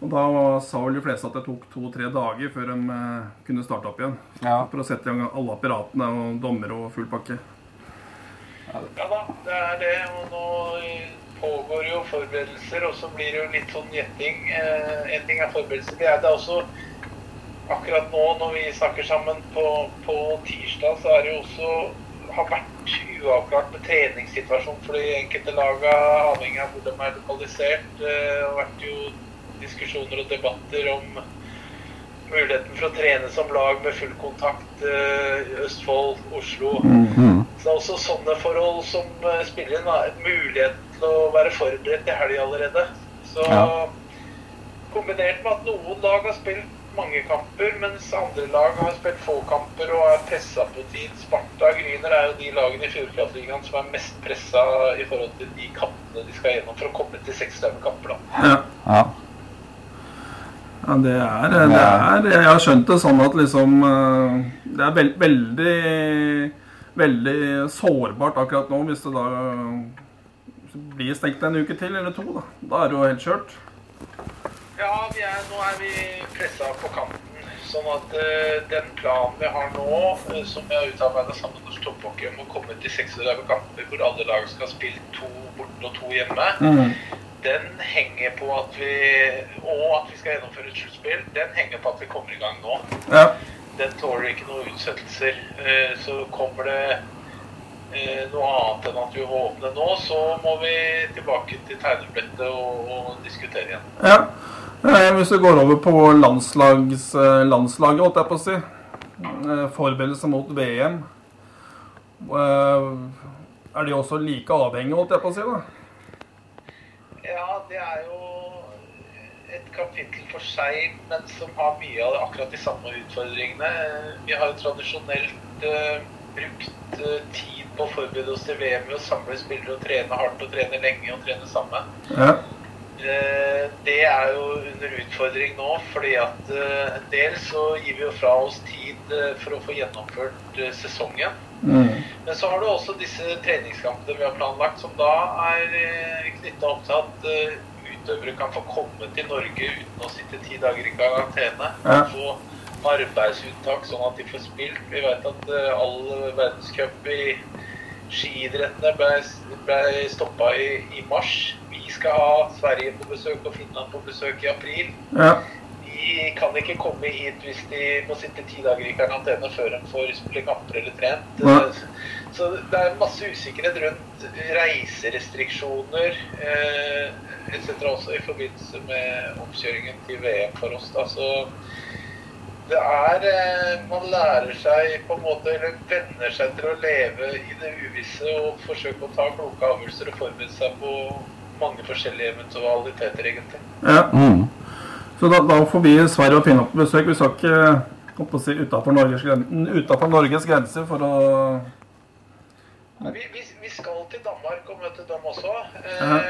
Og da sa vel de fleste at det tok to-tre dager før de eh, kunne starte opp igjen. Ja. For å sette i gang alle apparatene og dommer og full pakke. Ja da, det er det. Og nå eh, pågår jo forberedelser, og så blir det jo litt sånn gjetting. Eh, en ting er forberedelser. Det er det også akkurat nå når vi snakker sammen på, på tirsdag, så er det jo også har vært uavklart med treningssituasjonen for de enkelte lagene, avhengig av hvor de er lokalisert. Eh, Det har vært jo diskusjoner og debatter om muligheten for å trene som lag med full kontakt eh, i Østfold, Oslo. Så det er også sånne forhold som eh, spiller inn. Muligheten En mulighet til å være forberedt til helga allerede. Så Ja. kombinert med at noen lag har spilt mange kamper, mens andre lag har spilt få kamper og er pressa på tid. Sparta og Gryner er jo de lagene i Fjordkraftligaen som er mest pressa i forhold til de kampene de skal gjennom for å komme til 36 kamper. da. Ja. ja. Ja, det er, det er Jeg har skjønt det sånn at liksom eh, Det er veld, veldig Veldig sårbart akkurat nå hvis det da blir stengt en uke til eller to. Da, da er det jo helt kjørt. Ja, vi er, nå er vi pressa på kanten. Sånn at uh, den planen vi har nå, eh, som vi har utarbeida sammen med Topphockey om å komme til 36 kamper hvor alle lag skal spille to borte og to hjemme, den henger på at vi Og at vi skal gjennomføre et sluttspill, den henger på at vi kommer i gang nå. Ja. Den tåler ikke noen utsettelser. Eh, Så kommer det eh, noe annet enn at vi må åpne nå, så må vi tilbake til tegnebrettet og, og diskutere igjen. ja. Hvis du går over på landslags, eh, landslaget, holdt jeg på å si. Forberedelser mot VM. Er de også like avhengige, holdt jeg på å si? da? Ja, det er jo et kapittel for seg, men som har mye av akkurat de samme utfordringene. Vi har jo tradisjonelt uh, brukt uh, tid på å forberede oss til VM ved å samle spillere og trene hardt og trene lenge og trene sammen. Ja. Eh, Det er jo under utfordring nå, fordi at en del så gir vi jo fra oss tid for å få gjennomført eh, sesongen. Men så har du også disse treningskampene vi har planlagt, som da er knytta opp til at eh, utøvere kan få komme til Norge uten å sitte ti dager i karantene. Ja. Få arbeidsuttak sånn at de får spilt. Vi vet at eh, all verdenscup i skiidrettene ble, ble stoppa i, i mars. Vi skal ha Sverige på besøk og Finland på besøk i april. Ja. De kan ikke komme hit hvis de må sitte ti dager i karantene før de får spille kamper eller trent. Ja. Så det er masse usikkerhet rundt reiserestriksjoner eh, etc. også i forbindelse med oppkjøringen til VM for oss. Da. Så det er eh, Man lærer seg på en måte, eller venner seg til å leve i det uvisse og forsøke å ta kloke avgjørelser og forberede seg på mange forskjellige eventualiteter, egentlig. ja. Mm. Så da, da får vi Sverige og Finland på besøk. Vi skal ikke si, utafor Norges, Norges grenser for å Vi, vi, vi skal til Danmark og møte dem også. Eh,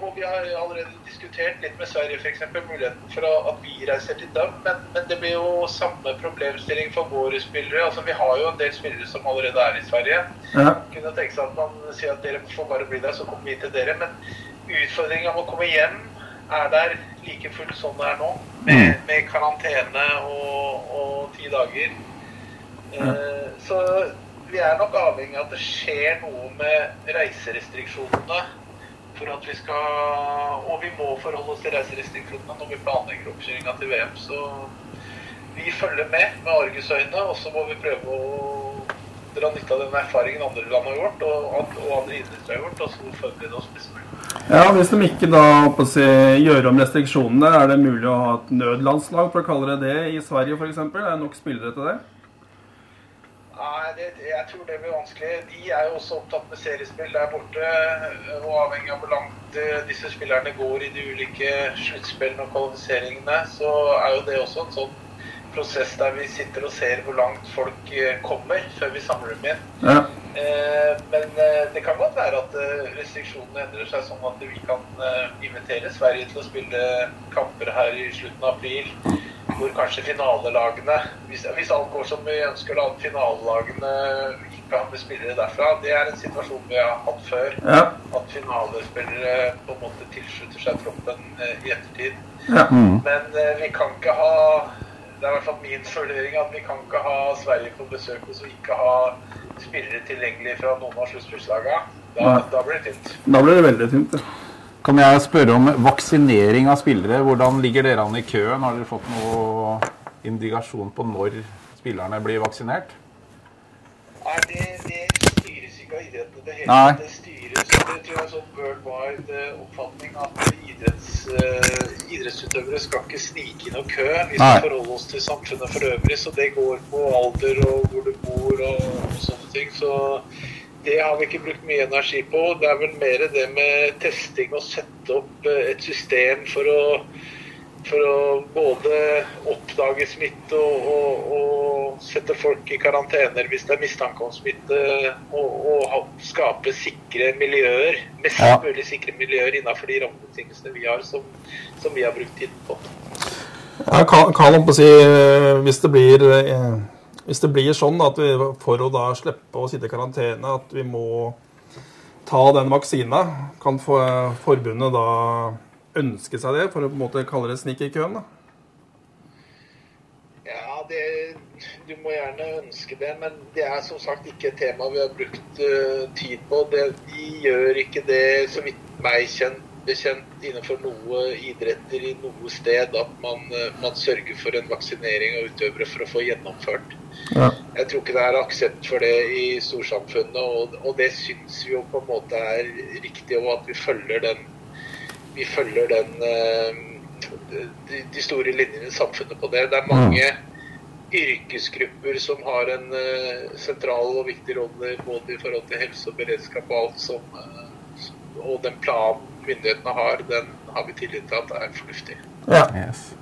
og vi har allerede diskutert litt med Sverige f.eks. muligheten for at vi reiser til dem. Men, men det blir jo samme problemstilling for våre spillere. Altså Vi har jo en del spillere som allerede er i Sverige. ja. kunne tenke seg at man sier at dere får bare bli der, så kommer vi til dere. Men utfordringa med å komme hjem er der like fullt som det er nå. Med, med karantene og, og ti dager. Eh, så vi er nok avhengig av at det skjer noe med reiserestriksjonene. For at vi skal Og vi må forholde oss til reiserestriksjonene når vi planlegger oppkjøringa til VM. Så vi følger med med argusøyne, og så må vi prøve å dra nytte av den erfaringen andre land har gjort, og, og andre idretter har gjort, og så forberede oss best mulig. ja, Hvis de ikke da si, gjør om restriksjonene, er det mulig å ha et nødlandslag, for å kalle det det, i Sverige f.eks.? Er det nok spillere til det? Nei, det, jeg tror det blir vanskelig. De er jo også opptatt med seriespill der borte. Og avhengig av hvor langt eh, disse spillerne går i de ulike sluttspillene og kvalifiseringene, så er jo det også en sånn prosess der vi sitter og ser hvor langt folk eh, kommer før vi samler dem inn. Ja. Eh, Men eh, det kan godt være at restriksjonene endrer seg sånn at vi kan invitere Sverige til å spille kamper her i slutten av april. Hvor kanskje finalelagene, hvis, hvis alt går som vi ønsker, da, at finalelagene ikke har med spillere derfra. Det er en situasjon vi har hatt før. Ja. At finalespillere på en måte tilslutter seg troppen i ettertid. Ja. Men eh, vi kan ikke ha Det er i hvert fall min vurdering at vi kan ikke ha Sverige på besøk og vi ikke ha spillere tilgjengelig fra noen av sluttspillslagene. Da, da blir det tynt. Da blir det veldig tynt. Ja. Kan jeg spørre om vaksinering av spillere? Hvordan ligger dere an i køen? Har dere fått noe indikasjon på når spillerne blir vaksinert? Nei, det, det styres ikke av idretten i det hele tatt. Tror jeg sånn worldwide eh, oppfatning at idretts, uh, idrettsutøvere skal ikke snike i og kø. Vi skal forholde oss til samfunnet for øvrig, så det går på alder og hvor du bor og, og sånne ting. Så det har vi ikke brukt mye energi på. Det er vel mer det med testing og sette opp eh, et system for å for å både oppdage smitte og, og, og sette folk i karantener hvis det er mistanke om smitte, og, og skape sikre miljøer, mest Ja. mulig sikre miljøer innenfor de rammebetingelsene vi har, som, som vi har brukt tiden på. Ja, kan, kan på si, eh, hvis det blir eh, hvis det blir sånn at vi for å da slippe å sitte i karantene, at vi må ta den vaksina, kan forbundet da ønske seg det, for å på en måte kalle det snik i køen? da? Ja, det, du må gjerne ønske det, men det er som sagt ikke et tema vi har brukt uh, tid på. Det, de gjør ikke det, så vidt meg kjent, bekjent, innenfor noe idretter i noe sted at man, uh, man sørger for en vaksinering av utøvere for å få gjennomført. Ja. Jeg tror ikke det er aksept for det i storsamfunnet, og, og det syns vi jo på en måte er riktig, og at vi følger den, vi følger den eh, de, de store linjene i samfunnet på det. Det er mange yrkesgrupper som har en eh, sentral og viktig rolle både i forhold til helse og beredskap og alt som eh, Og den planen myndighetene har, den har vi tillit til at er fornuftig. Ja. Yes.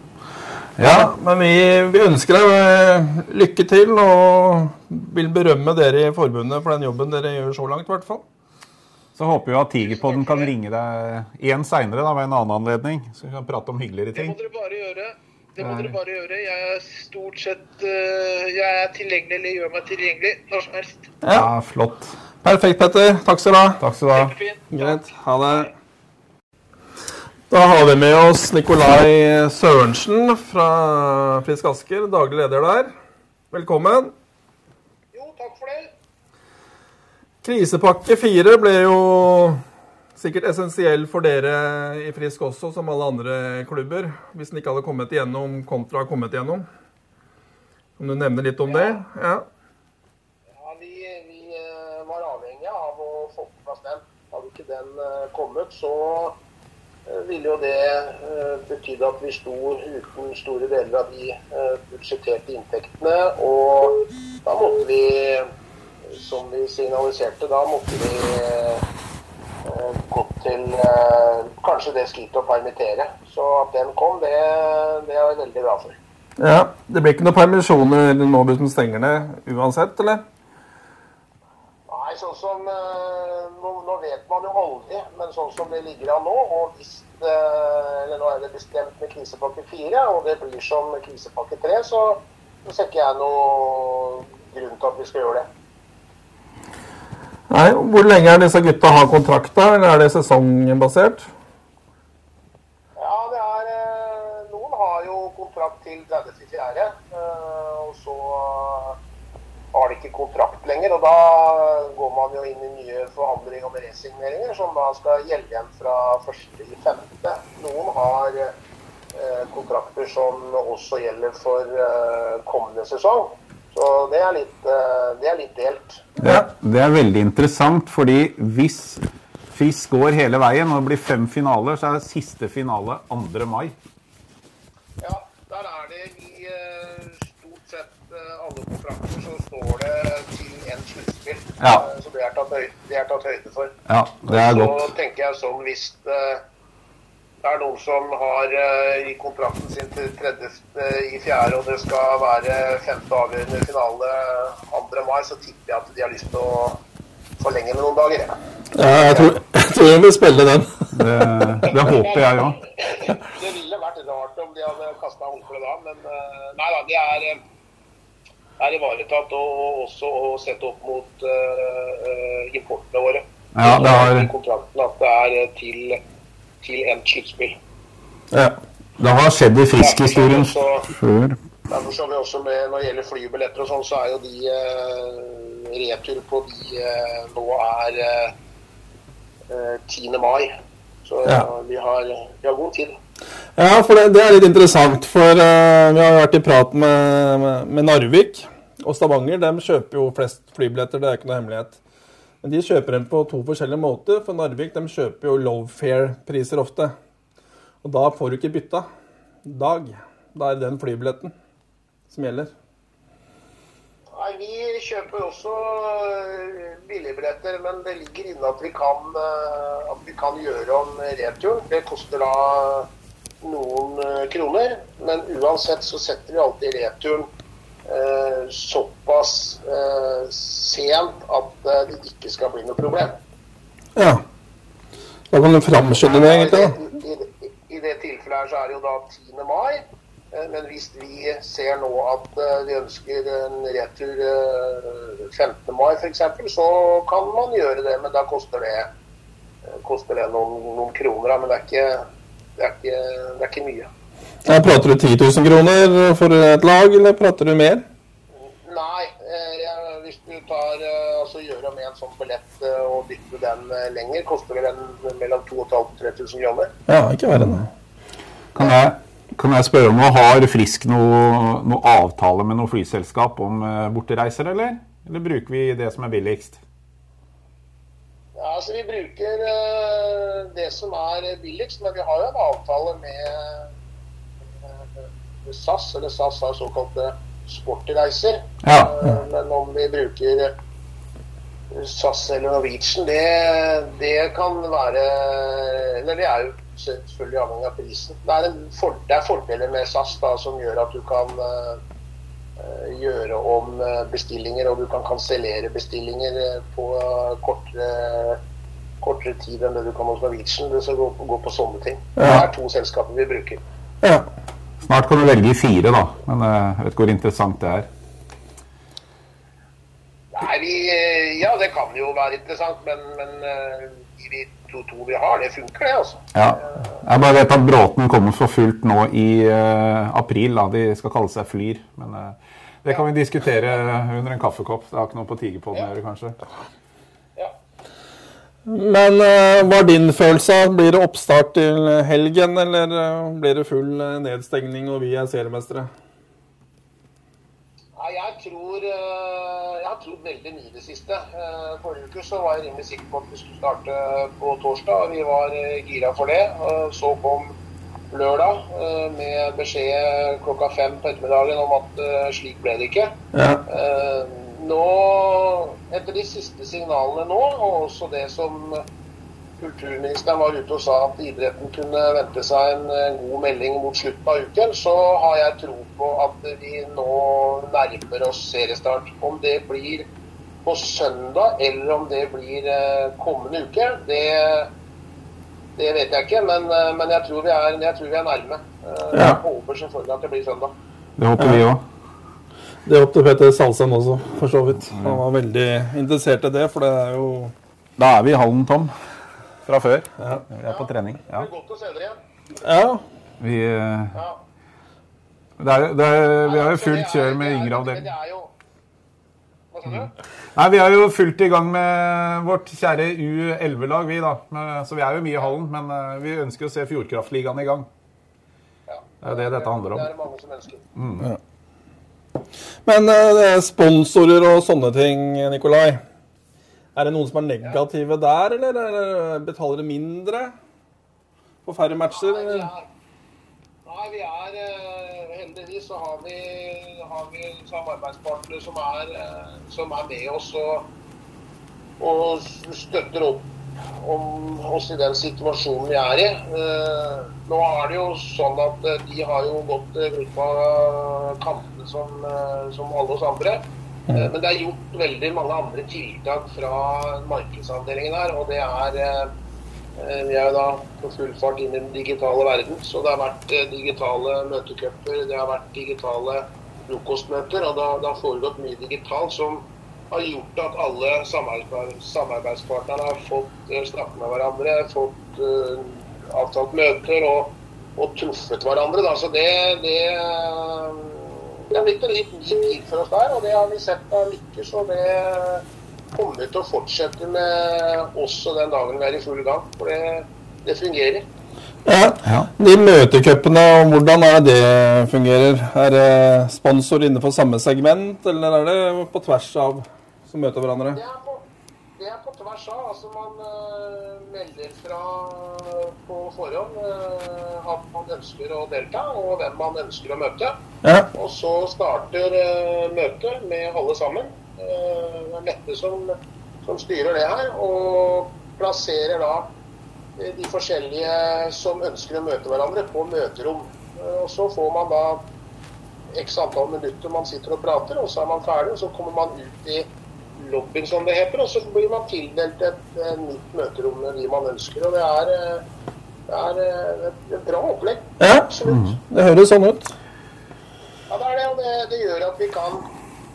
Ja, men vi, vi ønsker deg lykke til og vil berømme dere i forbundet for den jobben dere gjør så langt, i hvert fall. Så håper vi at Tigerpodden kan ringe deg igjen seinere ved en annen anledning. Så vi kan prate om hyggeligere ting. Det må dere bare gjøre. Det må dere bare gjøre. Jeg er stort sett eh, Jeg er tilgjengelig eller gjør meg tilgjengelig når som helst. Ja, flott. Perfekt, Petter. Takk skal du ha. Takk skal du ha. Greit. Ha det. Da har vi med oss Nikolai Sørensen fra Frisk Asker, daglig leder der. Velkommen. Jo, takk for det. Krisepakke fire ble jo sikkert essensiell for dere i Frisk også, som alle andre klubber. Hvis den ikke hadde kommet igjennom kontra kommet igjennom. Kan du nevne litt om det? Ja. Ja, vi, vi eh, var avhengige av å få på plass den. Hadde ikke den eh, kommet, så eh, ville jo det betydd at vi sto uten store deler av de budsjetterte inntektene. Og da måtte vi, som vi signaliserte, da måtte vi eh, gått til eh, kanskje det skrittet å permittere. Så at den kom, det, det er jeg veldig glad for. ja. Det blir ikke noen permisjoner nå hvis den stenger ned uansett, eller? Nei, sånn som eh, nå, nå vet man jo aldri, men sånn som det ligger an nå, og hvis eh, eller nå er det bestemt med krisepakke 4, og det blir som krisepakke 3, så, så ser ikke jeg noe grunn til at vi skal gjøre det. Nei, Hvor lenge er disse gutta har kontrakt, da? Eller er det sesongbasert? Ja, det er eh, Noen har jo kontrakt til 30.4., eh, og så har de ikke kontrakt lenger. Og da går man jo inn i nye forhandlinger om resigneringer, som da skal gjelde igjen fra 1.5. Noen har eh, kontrakter som også gjelder for eh, kommende sesong. Så det er litt, eh, det er litt delt. Ja, det er veldig interessant, fordi hvis Frisk går hele veien og det blir fem finaler, så er det siste finale 2. mai. Ja, der er det i eh, stort sett eh, alle kontrakter så står det til en sluttspill. Ja. Så det er, tatt høyde, det er tatt høyde for. Ja, det er godt. så tenker jeg sånn hvis det er noen som har eh, i kontrakten sin til 30. i fjerde, og det skal være femte avgjørende finale 2. mai, så tipper jeg at de har lyst til å forlenge med noen dager. ja. Ja, jeg tror, jeg tror jeg vil spille den. Det, det håper jeg òg. Det ville vært rart om de hadde kasta håndkleet da, men eh, nei da, det er, eh, er ivaretatt. Og, og også å sette opp mot eh, eh, importene våre. Ja, det har- kontrakten at det er eh, til, til en sluttspill. Ja. Det har skjedd i Frisk-historien før. Derfor så har vi også med, Når det gjelder flybilletter og sånn, så er jo de eh, retur på de eh, nå er eh, eh, 10. mai. Så Ja. vi, har, vi har god tid. Ja, for det, det er litt interessant. For eh, vi har vært i prat med, med, med Narvik og Stavanger. De kjøper jo flest flybilletter, det er ikke noe hemmelighet. Men de kjøper dem på to forskjellige måter. For Narvik de kjøper jo low fare-priser ofte. Og da får du ikke bytta dag. Da er det den flybilletten som gjelder. Nei, Vi kjøper også eh, billigbilletter, men det ligger inne at vi kan, eh, at vi kan gjøre om returen. Det koster da noen eh, kroner, men uansett så setter vi alltid returen såpass eh, sent at eh, det ikke skal bli noe problem. Ja. Da kan du framskynde det, egentlig. da. I, i, I det tilfellet her så er det jo da 10. mai. eh, Men hvis vi ser nå at eh, vi ønsker en retur eh, 15. mai f.eks., så kan man gjøre det. Men da koster det, eh, koster det noen, noen kroner. Men det er ikke, det er ikke, det er ikke mye. Ja, prater du 10 000 kroner for et lag, eller prater du mer? Nei, eh, jeg- hvis du tar, eh, altså gjør om en sånn billett eh, og dytter den lenger, koster det den mellom 2500 og 3000 kroner. Ja, ikke verre enn det. Kan jeg, kan jeg spørre om Har Frisk noe, noe avtale med noe flyselskap om bortereiser, eller? Eller bruker vi det som er billigst? Ja, altså Vi bruker det som er billigst, men vi har jo en avtale med SAS. Eller SAS har såkalte sportreiser. Ja. Eh, men om vi bruker SAS eller Norwegian, det, det kan være Eller det er jo selvfølgelig avhengig av prisen. Det er, en for, det er fordeler med SAS da, som gjør at du kan eh, gjøre om eh, bestillinger, og du kan kansellere bestillinger på kortere kortere tid enn det du kan hos Norwegian. Det skal gå, gå på sånne ting. Det er to selskaper vi bruker. Ja. Snart kan du velge fire, da. Men eh, jeg vet ikke hvor interessant det er. Nei, vi, eh, ja, det kan jo være interessant, men, men eh, de to, to vi har, det funker, det, altså. Ja. Jeg bare vet at Bråten kommer for fullt nå i uh, april. da. De skal kalle seg Flyr. Men uh, det kan vi diskutere under en kaffekopp. Det har ikke noe på Tigerpodden å gjøre, kanskje. Men eh, hva er din følelse? Blir det oppstart til helgen, eller eh, blir det full eh, nedstengning og vi er seriemestere? Nei, jeg tror Jeg har trodd veldig mye i det siste. Forrige uke så var jeg rimelig sikker på at vi skulle starte på torsdag. og Vi var gira for det. Så kom lørdag med beskjed klokka fem på ettermiddagen om at slik ble det ikke. Ja. Nå, etter de siste signalene nå, og også det som kulturministeren var ute og sa at idretten kunne vente seg en god melding mot slutten av uken, så har jeg tro på at vi nå nærmer oss seriestart. Om det blir på søndag eller om det blir eh, kommende uke, det, det vet jeg ikke. Men, eh, men jeg, tror vi er, jeg tror vi er nærme. Eh, Ja. Jeg håper selvfølgelig at det blir søndag. Det håper vi òg. Det håpte Peter Salsen også, for så vidt. Han var veldig interessert i det, for det er jo Da er vi i hallen tom fra før. Ja. Vi er på trening. Det Ja. blir godt å se dere igjen. Ja. Vi, eh, det er, det er, vi har jo fullt er- kjør med det er- yngre det avdeling. er jo- Hva sa du? Nei, Vi er jo fullt i gang med vårt kjære U11-lag, vi da. Så vi er jo mye i hallen. Men eh, vi ønsker å se Fjordkraftligaen i gang. Ja. Det er det dette handler om. Det er det mange som ønsker. Men eh, er sponsorer og sånne ting, Nikolai. Er det noen som er negative der, eller, eller betaler de mindre på færre matcher? Nei, vi er, nei, vi er eh, Heldigvis så har vi, har vi samarbeidspartnere som er, eh, som er med oss og, og støtter opp om oss i den situasjonen vi er i. Eh, nå er det jo sånn at eh, de har jo gått eh, glipp av kampene som, som alle oss andre. Eh, Men det er gjort veldig mange andre tiltak fra markedsavdelingen her, og det er Vi er jo da på full fart inn i den digitale verden, så det har vært digitale møtecuper, det har vært digitale frokostmøter, og det har foregått mye digitalt som har gjort at alle samarbeid- samarbeidspartnerne har fått eh, snakke med hverandre, fått uh, avtalt møter og, og truffet hverandre. Da. Så det, det, det har blitt en litt ny tid for oss der, og det har vi sett har lykkes. Og det kommer til å fortsette med også den dagen vi er i full gang. For det, det fungerer. Ja. Ja. De møtecupene, hvordan er det det fungerer? Er det sponsor innenfor samme segment, eller er det på tvers av som møter hverandre? Det er på, det er på tvers av. Altså man uh, melder fra på forhånd uh, at man ønsker å delta, og hvem man ønsker å møte. Ja. Og så starter uh, møtet med alle sammen. Eh, det er Mette som, som styrer det her, og plasserer da eh, de forskjellige som ønsker å møte hverandre, på møterom. Eh, og så får man da x antall minutter man sitter og prater, og så er man ferdig. Og så kommer man ut i lobbyen, som det heter, og så blir man tildelt et, eh, nytt møterom med de man ønsker. Og det er, eh, det er eh, et, et bra opplegg. Ja, Absolutt. det høres sånn ut. Ja, det er det, og det, det gjør at vi kan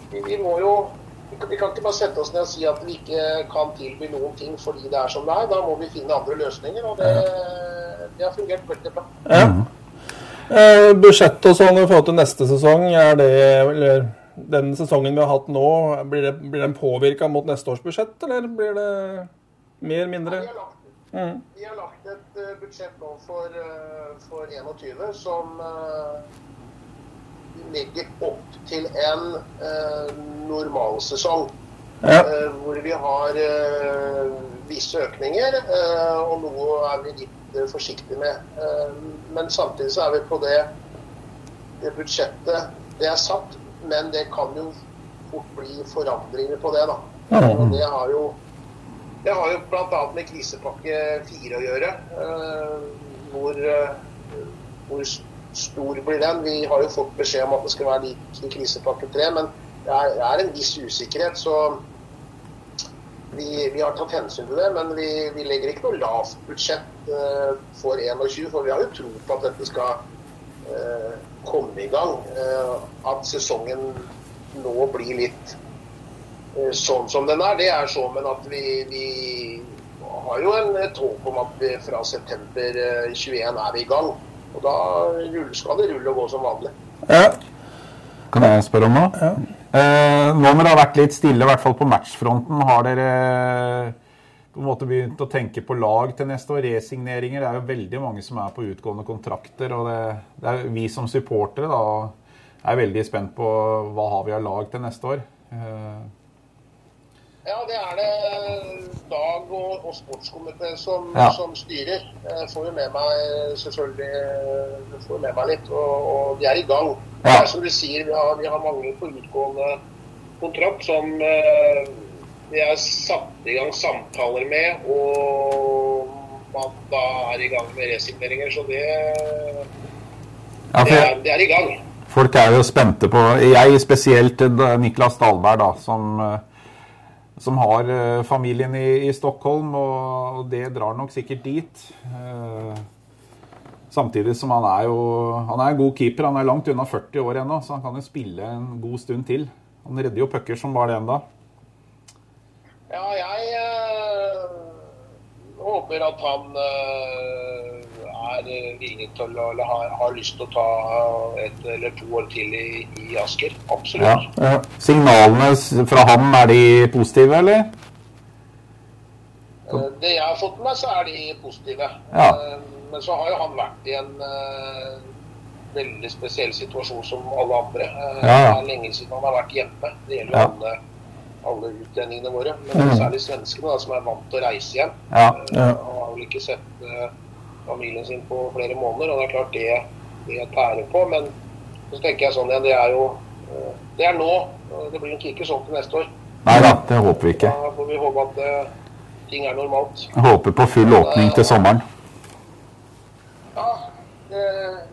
Vi, vi må jo vi kan, vi kan ikke bare sette oss ned og si at vi ikke kan tilby noen ting fordi det er som det er. Da må vi finne andre løsninger, og det, det har fungert veldig bra. Ja. Eh, budsjett og sånn i forhold til neste sesong, er det eller den sesongen vi har hatt nå, blir, det, blir den påvirka mot neste års budsjett, eller blir det mer, eller mindre? Vi har lagt, Mm. vi har lagt et eh, budsjett nå for, eh, for 21 som eh, legger opp til en uh, normalsesong. Ja. eh, hvor vi har eh, visse økninger, eh, og noe er vi litt eh, forsiktige med. Eh, men samtidig så er vi på det, det budsjettet det er satt, men det kan jo fort bli forandringer på det. da. Og det har jo det har jo bl.a. med krisepakke 4 å gjøre. eh, hvor, eh, hvor stor blir den? Vi har jo fått beskjed om at det skal være lik krisepakke 3, men det er, det er en viss usikkerhet. Så vi, vi har tatt hensyn til det, men vi, vi legger ikke noe lavt budsjett eh, for 21, for vi har jo tro på at dette skal komme i gang. Eh, at sesongen nå blir litt eh, sånn som den er, det er så, men at vi, vi har jo en, et håp om at vi fra september eh, 21 er vi i gang. Og da skal det rulle og gå som vanlig. Ja. Kan jeg spørre om noe? Eh, nå når det har vært litt stille, i hvert fall på matchfronten, har dere på en måte begynt å tenke på lag til neste år? Resigneringer. Det er jo veldig mange som er på utgående kontrakter. Og det, det er vi som supportere da, er veldig spent på hva har vi av lag til neste år. Eh, Ja, det er det Dag og, og sportskomité som, Ja. som styrer. Jeg får jo med meg selvfølgelig får med meg litt, og, og vi er i gang. Det er som du sier, vi har, vi har mange på utgående kontrakt som vi er satt i gang samtaler med, og man da er i gang med resigneringer. Så det, ja, det, er, det er i gang. Folk er jo spente på Jeg spesielt eh, Niklas Dahlberg, da, som, eh, som har eh, familien i, i Stockholm, og, det drar nok sikkert dit. Samtidig som han er jo Han er en god keeper. Han er langt unna 40 år ennå, så han kan jo spille en god stund til. Han redder jo pucker som bare det ennå. Ja, jeg eh, håper at han eh, er villig til å eller har, har lyst til å ta et eller to år til i, i Asker. Absolutt. Ja. Signalene fra ham, er de positive, eller? Eh, det jeg har fått med meg, så er de positive. Ja. Men så har jo han vært i en veldig spesiell situasjon som alle andre. Ja, ja. Det er lenge siden han har vært hjemme. Det gjelder jo Ja. alle, alle utlendingene våre. Men Mm. særlig svenskene, da, som er vant til å reise hjem. Ja. Eh, Ja. Og har vel ikke sett uh, familien sin på flere måneder, og det er klart det, det tærer på. Men så tenker jeg sånn igjen, det er jo uh, Det er nå. Det blir nok ikke sånn til neste år. Nei da, det håper vi ikke. Da får vi håpe at uh, ting er normalt. Jeg håper på full åpning til sommeren. Ja, det,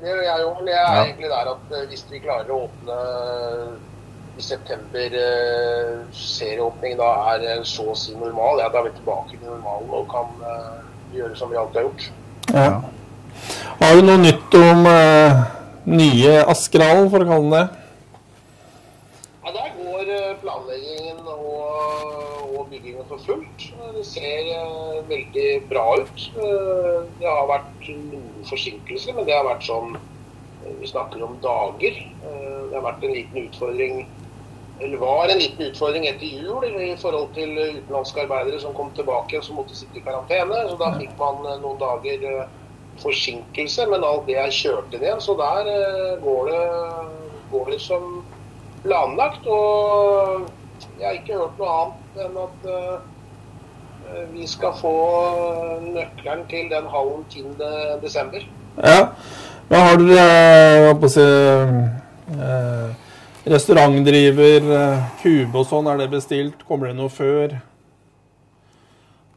det gjør jeg jo. Men jeg er Ja. egentlig der at eh, hvis vi klarer å åpne i september, eh, serieåpning da er eh, så å si normal, ja, da er vi tilbake til normalen og kan eh, gjøre som vi alltid har gjort. Ja. Har du noe nytt om eh, nye Askerhallen, for å kalle det? Ja, Der går planleggingen og, og byggingen for fullt. Det ser eh, veldig bra ut. Det har vært noen forsinkelser, men det har vært sånn Vi snakker om dager. Det har vært en liten utfordring eller var en liten utfordring etter jul i forhold til utenlandske arbeidere som kom tilbake og som måtte sitte i karantene. Så da fikk man eh, noen dager eh, forsinkelse, men alt det er kjørt inn igjen. Så der eh, går det, går det som planlagt. Og jeg har ikke hørt noe annet enn at vi skal få nøkkelen til den hallen 10.12. Ja. Men har dere hva på å si, eh, restaurantdriver, eh, kube og sånn, er det bestilt? Kommer det noe før?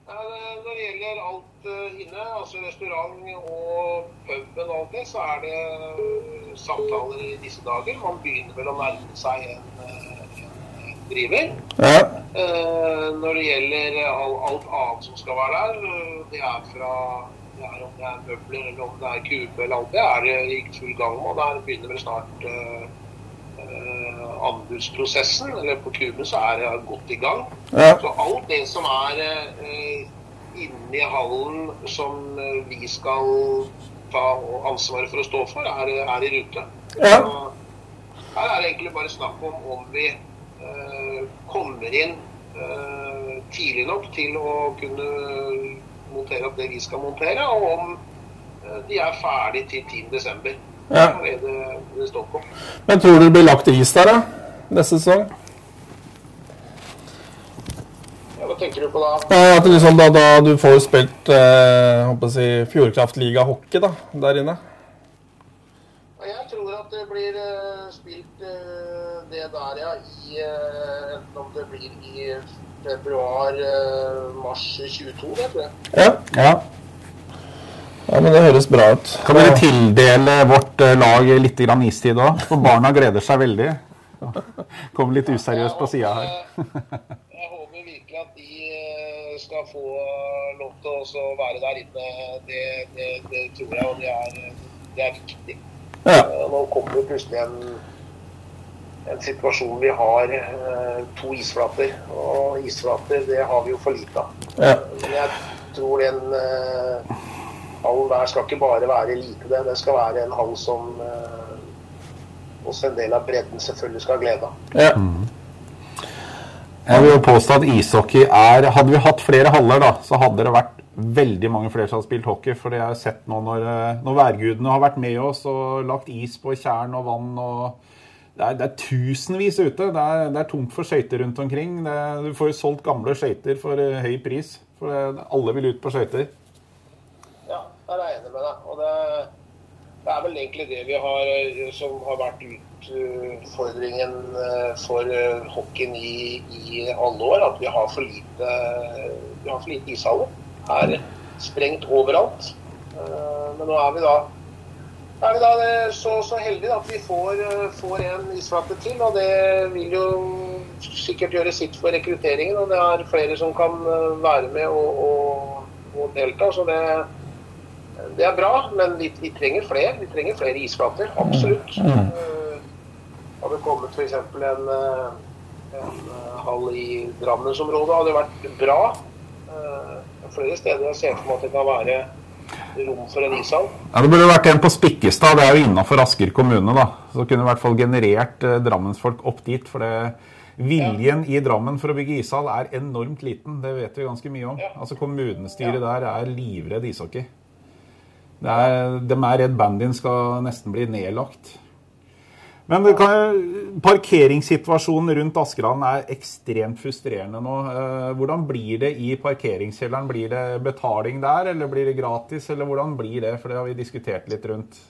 Når det gjelder alt eh, inne, altså restaurant og puben og alt det, så er det eh, samtaler i disse dager. Man begynner vel å nærme seg en, en driver. Ja. Når det gjelder alt annet som skal være der, det er fra det er om det er møbler eller om det er kube eller alt det, er det i full gang med. Og der begynner vel snart anbudsprosessen. Eller på kuben så er det godt i gang. Ja. Så alt det som er eh, inni hallen som eh, vi skal ta ansvaret for å stå for, er, er i rute. Ja. Så her er det egentlig bare snakk om om vi eh, kommer inn eh, tidlig nok til å kunne montere opp det vi skal montere, og om eh, de er ferdig til 10.12. Ja. Det er det det står på. Men tror du det blir lagt is der, da? Neste sesong? Ja, hva tenker du på da? Ja, at det liksom da, da du får spilt eh, håper si, Fjordkraftliga hockey da, der inne? Ja, Jeg tror at det blir eh, spilt eh, det der, ja, i eh, enten om det blir i februar-mars 22, vet du. Ja. Ja. Ja, men det høres bra ut. Kan dere tildele vårt eh, lag litt grann istid òg? For barna gleder seg veldig. Kom litt useriøst på sida her. Jeg håper, virkelig at de eh, skal få lov til å være der inne. Det, det, det tror jeg, og det er, det er viktig. Ja. Eh, Nå kommer det plutselig en, en situasjon vi har to isflater. Og isflater, det har vi jo for lite av. Ja. Men jeg tror den hallen der skal ikke bare være like det. Det skal være en hall som eh, også en del av bredden selvfølgelig skal ha glede av. Ja. Jeg vil jo påstå at ishockey er Hadde vi hatt flere haller, da, så hadde det vært veldig mange flere som hadde spilt hockey. For det jeg har sett nå når, eh, når værgudene har vært med oss og lagt is på tjern og vann. og det er, det er tusenvis ute. Det er, det er tomt for skøyter rundt omkring. Det, du får jo solgt gamle skøyter for eh, høy pris. For det, alle vil ut på skøyter. Der er enig med deg. Og det, det er vel egentlig det vi har, eh, som har vært utfordringen eh, for eh, hockeyen i, i alle år. At vi har for lite, vi har for lite ishaller. Er sprengt overalt. Men nå er vi da er vi da så, så heldige at vi får, får en isflate til. Og det vil jo sikkert gjøre sitt for rekrutteringen. Og det er flere som kan være med og, og, og delta. Så det, det er bra. Men vi, vi trenger flere. Vi trenger flere isflater. Absolutt. Eh, Hadde det kommet f.eks. en, eh, en eh, hall i Drammensområdet, hadde det vært bra. Flere steder jeg ser for meg at det kan være rom for en ishall. Ja, Det burde vært en på Spikkestad. Det er jo innafor Asker kommune. da. Så kunne i hvert fall generert eh, Drammensfolk opp dit. For det, viljen i Drammen for å bygge ishall er enormt liten. Det vet vi ganske mye om. Ja. Altså Kommunestyret der er livredd ishockey. Det er, de er redd bandyen skal nesten bli nedlagt. Men det kan, parkeringssituasjonen rundt Askeland er ekstremt frustrerende nå. Eh, Hvordan blir det i parkeringskjelleren? Blir det betaling der, eller blir det gratis? Eller hvordan blir det? For det har vi diskutert litt rundt.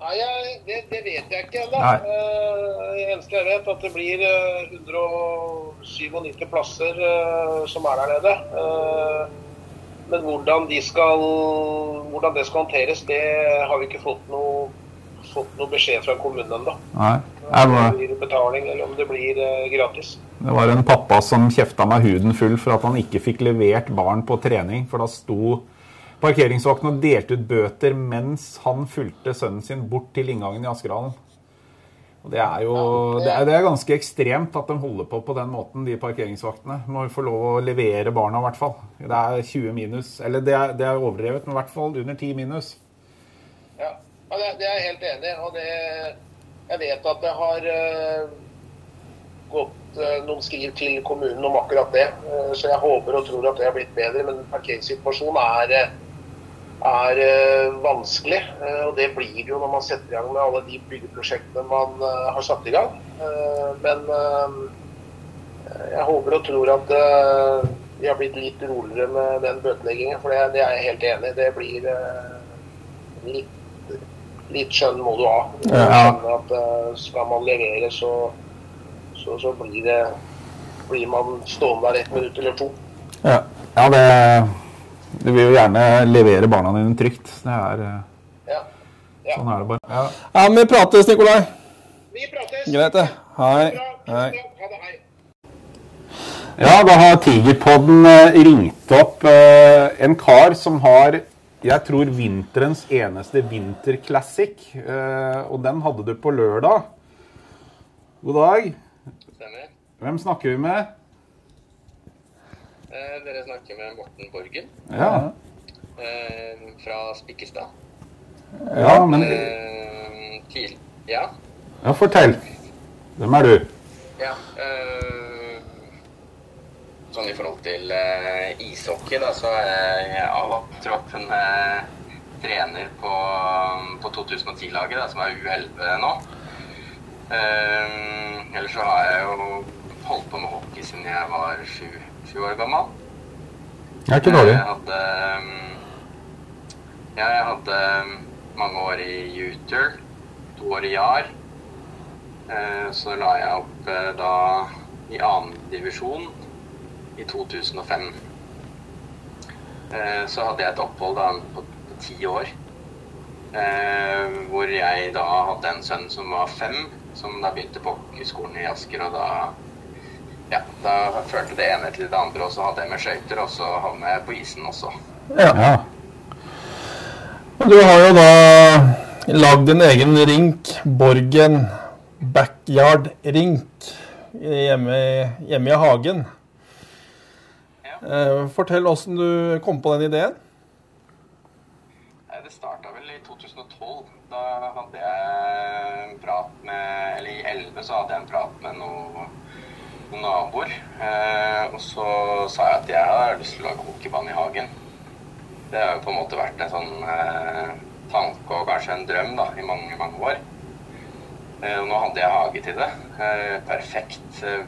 Nei, jeg, det, det vet jeg ikke ennå. Det eneste jeg vet, at det blir eh, 197 plasser eh, som er der nede. Men hvordan, de skal, hvordan det skal håndteres, det har vi ikke fått noe, fått noe beskjed fra kommunen ennå. Om det blir betaling, eller om det blir eh, gratis. det var en pappa som kjefta meg huden full for at han ikke fikk levert barn på trening. For da sto parkeringsvakten og delte ut bøter mens han fulgte sønnen sin bort til inngangen i Askerhallen. Og Det er jo det er, det er ganske ekstremt at de holder på på den måten, de parkeringsvaktene. Må jo få lov å levere barna, i hvert fall. Det er 20 minus. Eller det er, det er overdrevet, men i hvert fall under 10 minus. Ja, det, det er jeg helt enig i. Og det, jeg vet at det har eh, gått eh, noen skriv til kommunen om akkurat det. Eh, så jeg håper og tror at det har blitt bedre. Men parkeringssituasjonen er, er eh, vanskelig. eh, og det blir det jo når man setter i gang med alle de byggeprosjektene man eh, har satt i gang. Men jeg håper og tror at vi har blitt litt roligere med den bøteleggingen. For det, det er jeg helt enig i. Det blir litt litt skjønn må du ha. Ja. at skal man levere, så, så, så blir, det, blir man stående der ett minutt eller to. Ja, ja det Du vil jo gjerne levere barna dine trygt. Det er Ja. ja. Sånn er det bare. Ja. Ja, men vi prates, Nikolai. Vi prates. Greit, det. Hei. Hei. Ja, da har Tigerpodden eh, ringt opp eh, en kar som har jeg tror vinterens eneste vinterclassic. Eh, og den hadde du på lørdag. God dag. Stemmer. Hvem snakker vi med? Eh, dere snakker med Morten Borgen Ja, eh, fra Spikkestad. ja men Eh, til, ja. ja, Fortell. Hvem er du? ja eh, sånn i forhold til eh, ishockey, da, så er jeg A-troppen eh, trener på, på 2010-laget, som er U11 nå. Eh, ellers så har jeg jo holdt på med hockey siden jeg var sju, år gammel. Det er ikke dårlig. Jeg hadde um, jeg hadde um, mange år i Uter, to år i Jar. Eh, Så la jeg opp eh, da i annen divisjon i 2005. Eh, Så hadde jeg et opphold da på ti år. eh, Hvor jeg da hadde en sønn som var fem, som da begynte på hockeyskolen i Asker. Og da ja, da førte det ene til det andre, og så hadde jeg med skøyter, og så havna jeg på isen også. Ja. Ja. Og du har jo da lagd din egen rink, Borgen Backyard Rink, hjemme, hjemme i hagen. Ja. Eh, Fortell åssen du kom på den ideen. Det starta vel i 2012. Da hadde jeg en prat med Eller i 11 så hadde jeg en prat med noen, noen naboer. Eh, og så sa jeg at jeg har lyst til å lage hockeybane i hagen. Det har jo på en måte vært en sånn eh, tanke og kanskje en drøm da, i mange, mange år. Eh, og nå hadde jeg hage til det. Eh, perfekt. Eh,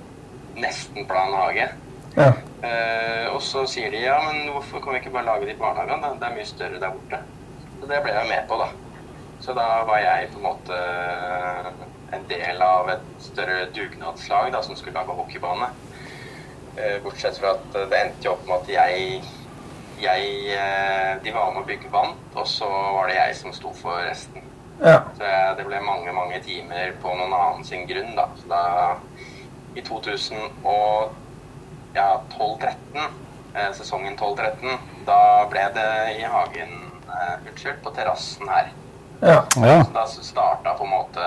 nesten plan hage. Ja. Eh, og så sier de ja, men hvorfor kan vi ikke bare lage det i barnehagen? da? Det er mye større der borte. Så det ble jeg med på, da. Så da var jeg på en måte en del av et større dugnadslag da, som skulle lage hockeybane. Eh, bortsett fra at det endte jo opp med at jeg, jeg eh, De var med å bygge vant, og så var det jeg som sto for resten. Ja. Så jeg, det ble mange, mange timer på noen annen sin grunn, da. Så da i 2012-13, ja, sesongen 12-13, da ble det i hagen eh, Unnskyld, på terrassen her. Ja. Ja. Så da starta på en måte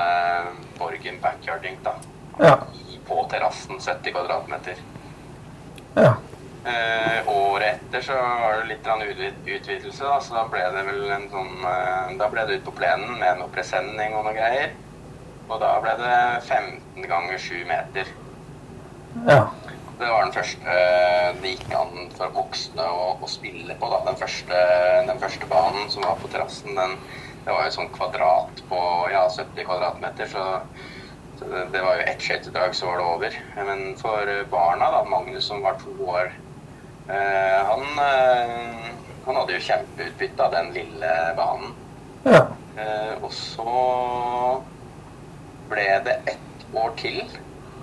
Borgen backyarding, da. Ja. I, på terrassen, 70 kvadratmeter. Ja. Eh, året etter så var det litt utvidelse, da, så da ble det vel en sånn eh, Da ble det ut på plenen med noe presenning og noe greier. Og da ble det 15 ganger 7 meter. Ja. Det var den første eh, det gikk an for voksne å, å spille på. da. Den første, den første banen som var på terrassen, den det var jo sånn kvadrat på ja, 70 kvadratmeter. Så, det, var jo ett skøytedrag, så var det over. Men for barna, da, Magnus som var to år, eh, han, eh, han hadde jo kjempeutbytte av den lille banen. Ja. Eh, og så ble det ett år til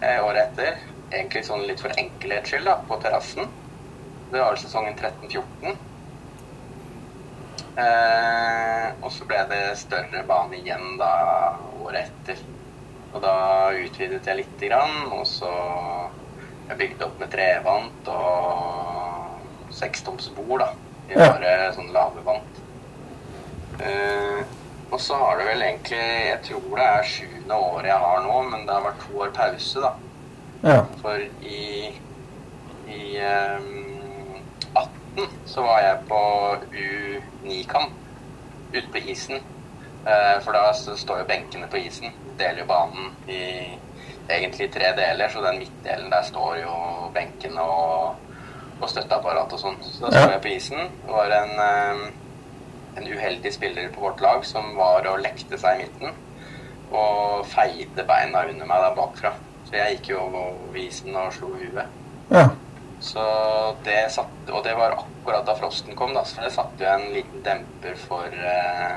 eh, året etter. Egentlig sånn litt for enkelhets skyld, da, på terrassen. Det var sesongen 13-14. Eh, og så ble det større bane igjen da året etter. Og da utvidet jeg lite grann, og så jeg bygde opp med trevant og sekstomsbord, da. I Ja. bare sånn lave vant. Eh, og så har det vel egentlig Jeg tror det er sjuende året jeg har nå, men det har vært to år pause, da. Ja. For i, i ehm, 18 så var jeg på U9-kamp ute på isen. Eh, for da står jo benkene på isen. Deler jo banen i egentlig tre deler, så den midtdelen der står jo benkene og, og støtteapparat og sånn. Så da står jeg på isen. Det var en, ehm, en uheldig spiller på vårt lag som var og lekte seg i midten. Og feide beina under meg der bakfra. Så jeg gikk jo over isen og slo huet. Ja. Så det satt, Og det var akkurat da frosten kom, da, så det satte jo en liten demper for, eh,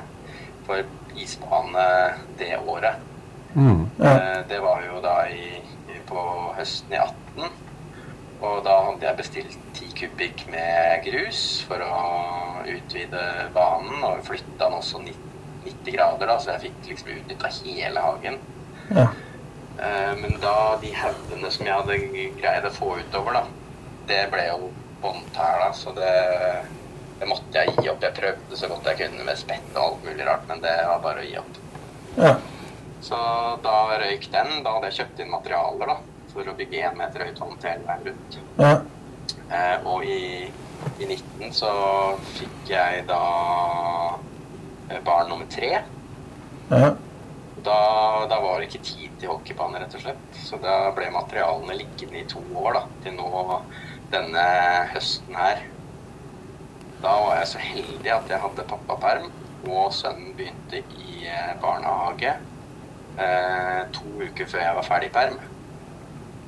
for isbane det året. Mm. Ja. Eh, det var jo da i, på høsten i 18. Og da hadde jeg bestilt 10 kubikk med grus for å utvide banen, og flytta den også 90, 90 grader, da, så jeg fikk liksom utnytta hele hagen. Ja. Eh, Men da de haugene som jeg hadde greid å få utover, da, det ble jo båndtæla, så det, det måtte jeg gi opp. Jeg prøvde så godt jeg kunne med spett og alt mulig rart, men det var bare å gi opp. Ja. Så da røyk den. Da hadde jeg kjøpt inn materialer da, for å bygge én meter høyt vann hele veien rundt. Ja. Eh, og i, i 19 så fikk jeg da eh, barn nummer tre. Ja. Da, da var det ikke tid til hockeybane, rett og slett. Så da ble materialene liggende i to år, da, til nå denne høsten her. Da var jeg så heldig at jeg hadde pappaperm, og sønnen begynte i eh, barnehage eh, to uker før jeg var ferdig perm.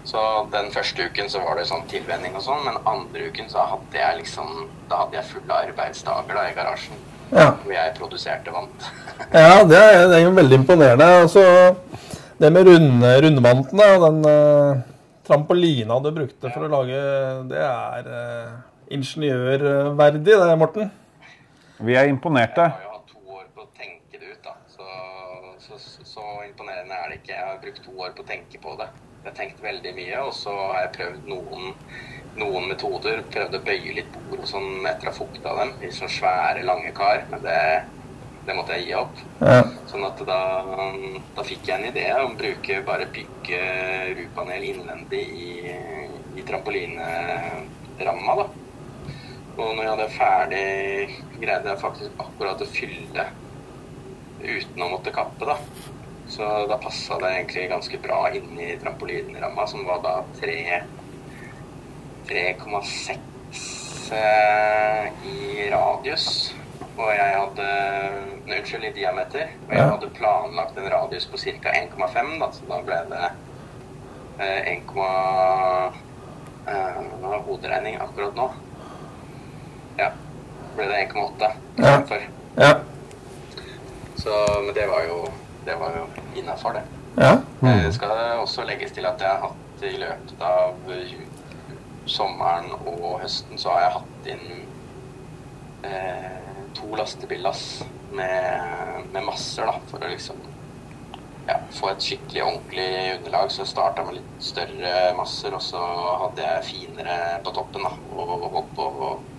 Så den første uken så var det sånn tilvenning og sånn, men andre uken så hadde jeg liksom Da hadde jeg fulle arbeidsdager da i garasjen, ja. hvor jeg produserte vant. Ja, det er, det er jo veldig imponerende. Altså, det med runde, rundvantene og den eh, trampolina du brukte for å lage, det er uh, ingeniørverdig, det, Morten. Vi er imponerte. Jeg har jo hatt to år på å tenke det ut, da. Så, så, så imponerende er det ikke. Jeg har brukt to år på å tenke på det. jeg har tenkt veldig mye, og så har jeg prøvd noen, noen metoder. Prøvd å bøye litt bord og sånn etter å ha fukta dem i sånne svære, lange kar. Men det, det måtte jeg gi opp. Ja. Sånn at da, da fikk jeg en idé om å bruke bare bygge rupanel innvendig i, i trampolineramma, da. Og når jeg hadde ferdig, greide jeg faktisk akkurat å fylle uten å måtte kappe, da. Så da passa det egentlig ganske bra inn i trampolineramma, som var da 3,6 eh, i radius. Og jeg hadde nei, Unnskyld, i diameter. Og jeg Ja. hadde planlagt en radius på ca. 1,5, da, så da ble det eh, 1, eh, Hva hoderegning akkurat nå? Ja. Ble det 1,8 Ja. istedenfor. Ja. Så Men det var jo, det var jo innafor, det. Ja. Det skal også legges til at jeg har hatt i løpet av sommeren og høsten så har jeg hatt inn eh, to lastebillass med, med masser, da, for å liksom ja, få et skikkelig ordentlig underlag. Så starta med litt større masser, og så hadde jeg finere på toppen, da, og holdt på og-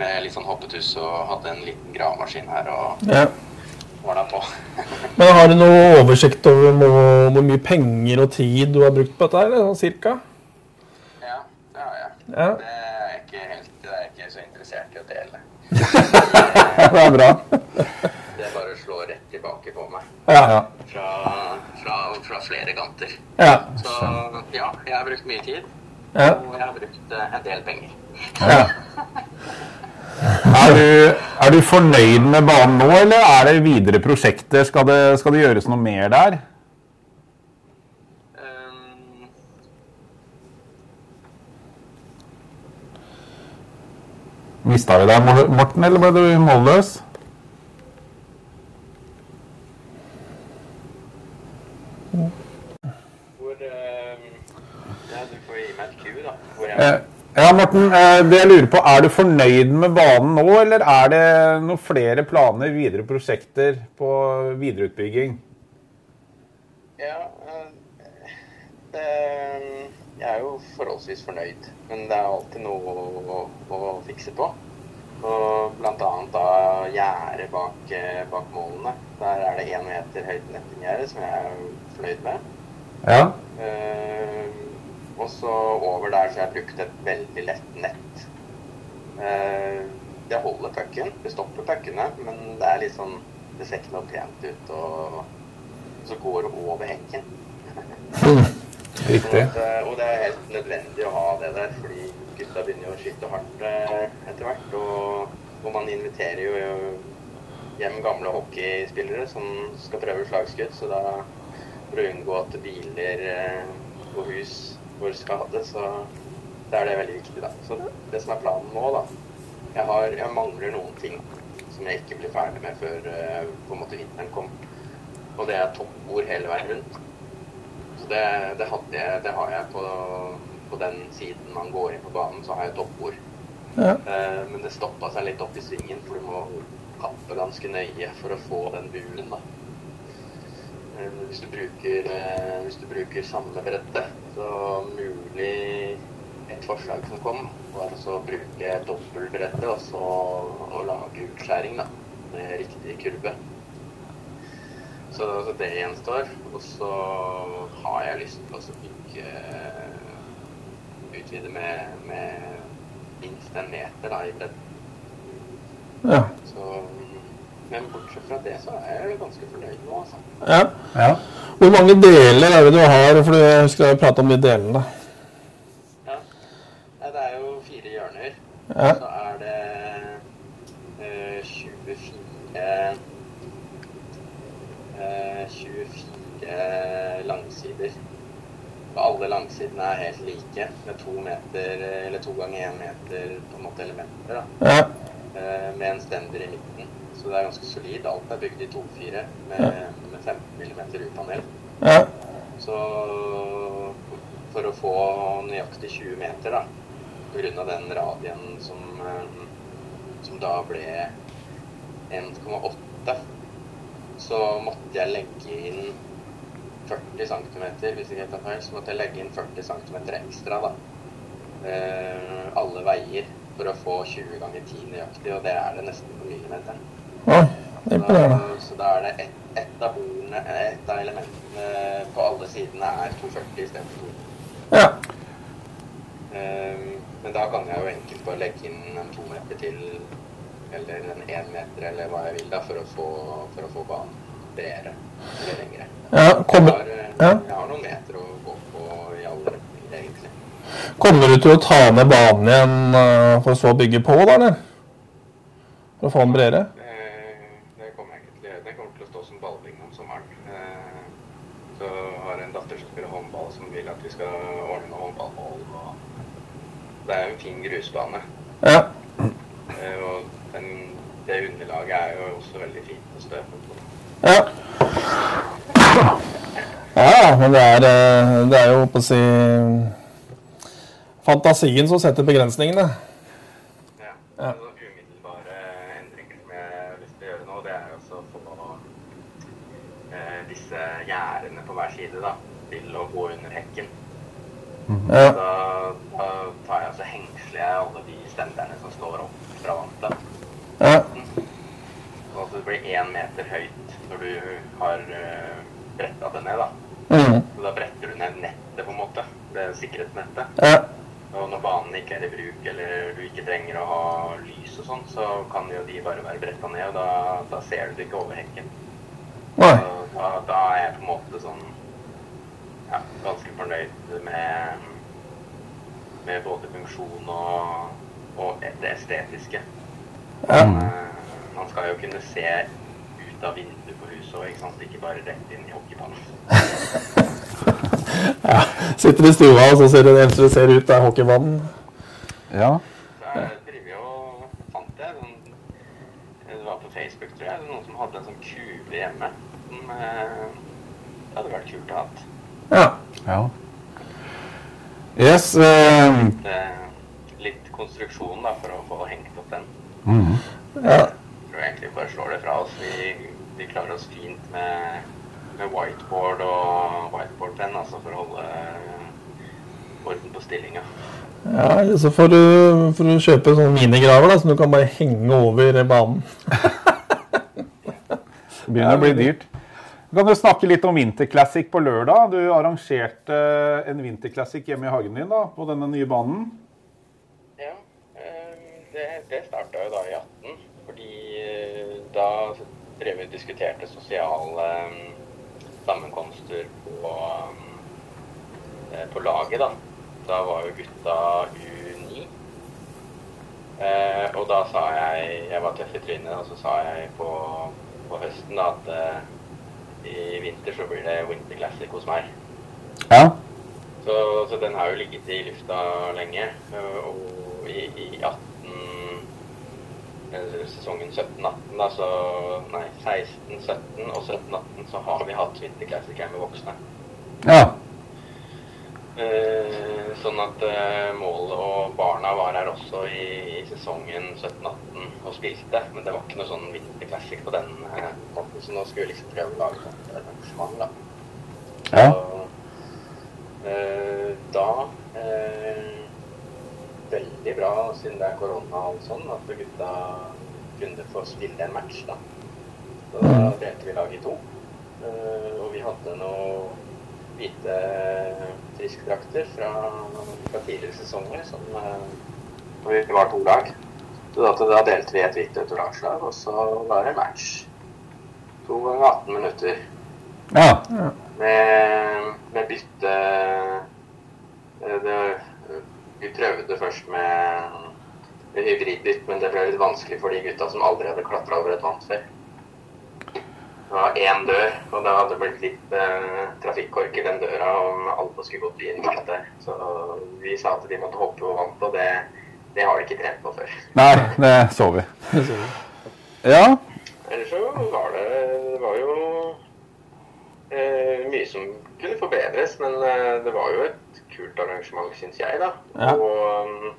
med litt sånn hoppetuss og hadde en liten gravemaskin her og ja. ordna på. Men har du noe oversikt over hvor, hvor mye penger og tid du har brukt på dette her, sånn cirka? Ja, det har jeg. Ja. Det er jeg ikke helt det er jeg ikke så interessert i å dele. Det er bra. Det er bare å slå rett tilbake på meg Ja. fra, fra, fra flere kanter. Ja. Så ja, jeg har brukt mye tid, Ja. og jeg har brukt eh, en del penger. ja. Er du, er du fornøyd med banen nå, eller er det videre prosjekter? Skal det, skal det gjøres noe mer der? Um, Mista vi deg, Morten, eller ble du målløs? Ja, Eh, Ja, Morten. eh, Det jeg lurer på, Er du fornøyd med banen nå, eller er det noen flere planer, videre prosjekter på videreutbygging? Ja, eh, det, jeg er jo forholdsvis fornøyd, men det er alltid noe å, å fikse på. Og blant annet da gjerdet bak, eh, bak målene. Der er det én meter høyt nettinggjerde som jeg er fornøyd med. Ja. Uh, og så over der så har jeg brukt et veldig lett nett. Uh, det holder pucken. Det stopper puckene, men det er litt sånn Det ser ikke noe pent ut. Og så går det over hekken. Riktig. Det- og det er helt nødvendig å ha det der, fordi gutta begynner jo å skyte hardt eh, etter hvert. Og, og man inviterer jo hjem gamle hockeyspillere som skal prøve slagskudd. Så da for å unngå at biler eh, og hus går skade, så, da er det veldig viktig. da. Så det som er planen nå, da Jeg, har, jeg mangler noen ting som jeg ikke blir ferdig med før eh, på en måte vinteren kom. Og det er toppbord hele veien rundt. Det, det, jeg, det har jeg på, på den siden man går inn på banen, så har jeg toppbord. Ja. Eh, men det stoppa seg litt opp i svingen, for du må kappe ganske nøye for å få den bulen. da. Eh, hvis, du bruker, eh, hvis du bruker samme bredde, så mulig et forslag som kom, var å bruke dobbeltbrettet og så å lage utskjæring da, med riktig kurve. Så, så det gjenstår. Og så har jeg lyst til å bygge Utvide med, med minst en meter da, i bredden. Ja. Så, men bortsett fra det, så er jeg ganske fornøyd nå, altså. ja. Ja. Hvor mange deler er det du har? For jeg husker jeg prata om de delene. Ja. Det er jo fire hjørner. Ja. Så er det eh, 24 eh, 24 langsider. Og alle langsidene er helt like. Er to meter, eller to ganger én meter på en måte elementer. da. Ja. Eh, med en stender i midten. Så det er ganske solid. Alt er bygd i 2-4 med, med 15 mm U-panel. Ja. Så for å få nøyaktig 20 meter, da, pga. den radien som, eh, som da ble 1,8, så måtte jeg legge inn 40 cm, hvis ikke jeg tar feil, så måtte jeg legge inn 40 cm ekstra, da. Eh, alle veier for å få 20 ganger 10 nøyaktig, og det er det nesten på millimeteren. Ja, imponerende. Så, så da er det ett et av bordene, et av elementene på alle sidene er 240 istedenfor 2. Ja. Ehm, men da kan jeg jo enkelt bare legge inn en to meter til, eller en én meter, eller hva jeg vil, da, for å få, for å få banen bredere eller lengre. Ja. Kommer, eh, ja. jeg har noen meter å gå på i alle retninger, egentlig. kommer du til å ta ned banen igjen eh, for så å bygge på, da, eller? For å få den bredere? Eh, Det kommer jeg ikke til å gjøre. Det kommer til å stå som ballbing om sommeren. Så har jeg en datter som spiller håndball, som vil at vi skal ordne noe håndballmål. Det er jo en fin grusbane. Ja. Og den, det underlaget er jo også veldig fint å støpe på. Ja. Ja, men det er, eh, det er jo på å si Fantasien som setter begrensningene. Ja. Ja. Umiddelbare endringer som jeg har lyst til å gjøre nå, det er også å få eh, disse gjerdene på hver side da, til å gå under hekken. Ja. Da, da tar jeg altså så hengsler jeg alle de stenderne som står opp fra vannet. Ja. Sånn at det blir én meter høyt når du har uh, bretta det ned. da. Mm. Så da bretter du ned nettet, på en måte. Det sikkerhetsnettet. Ja. Og når banen ikke er i bruk, eller du ikke trenger å ha lys og sånn, så kan jo de bare være bretta ned, og da, da ser du det ikke over hekken. Da, da er jeg på en måte sånn ja, ganske fornøyd med, med både funksjon og, og det estetiske. Ja. Eh, Man skal jo kunne se ut av vinduet på huset og ikke sant, ikke bare rett inn i hockeybanen. ja. Sitter i stua, og så ser du det eneste du ser ut, er hockeybanen. Ja. Så jeg driver jo fant jeg Det var på Facebook, tror jeg. Noen som hadde en sånn kule hjemme. Som eh, det hadde vært kult å ha. Ja. ja. Yes. eh, litt, litt konstruksjon da, for å få hengt opp den. Mm. ja. Jeg egentlig vi bare slår det fra oss. Vi, vi klarer oss fint med, med whiteboard og whiteboardpenn altså for å holde orden på stillinga. ja eller så får du, får du kjøpe sånne minigraver da, som du kan bare henge over banen. Det begynner å bli dyrt. Kan du snakke litt om Vinterclassic på lørdag? Du arrangerte en Vinterclassic hjemme i hagen din da, på denne nye banen. Ja, eh, det, det starta jo da i 18, fordi eh, da drev vi og diskuterte sosiale eh, sammenkomster på, eh, på laget, da. Da var jo gutta U9. Eh, og da sa jeg Jeg var tøff i trynet, og så sa jeg på, på høsten da at i vinter så blir det Winter Classic hos meg. Ja. Så, så den har jo ligget i lufta lenge. Og i, i 18 eller sesongen 17-18, da, så Nei, 16-17 og 17-18 så har vi hatt vinterklassiker her med voksne. Ja. Eh, sånn at eh, målet og barna var her også i, i sesongen 17-18 og spilte. Men det var ikke noe sånn vinterklassiker på den eh, måten, så nå skulle vi liksom prøve å lage sånt arrangement, da. Ja. Så, eh, da eh, Veldig bra, siden det er korona og sånn, at gutta kunne få spille en match, da. Så da delte vi laget i to. Eh, og vi hadde noen hvite friskdrakter fra, fra tidligere sesonger som eh, vi var to lag. Så da, da delte vi et hvitt og et oransje lag, og så var det match. To ganger 18 minutter Ja. med, med bytte eh, det, Vi prøvde først med, hybridbytt, men det ble litt vanskelig for de gutta som aldri hadde klatra over et vann før. Det var én dør, og det hadde blitt litt eh, trafikkork i den døra om alle skulle gått inn der. Så vi sa at de måtte hoppe over vannet, og det, det har de ikke trent på før. Nei, det så vi. Ja. Ellers så var det Det var jo eh, mye som kunne forbedres, men eh, det var jo et kult arrangement, syns jeg, da. Ja. Og um,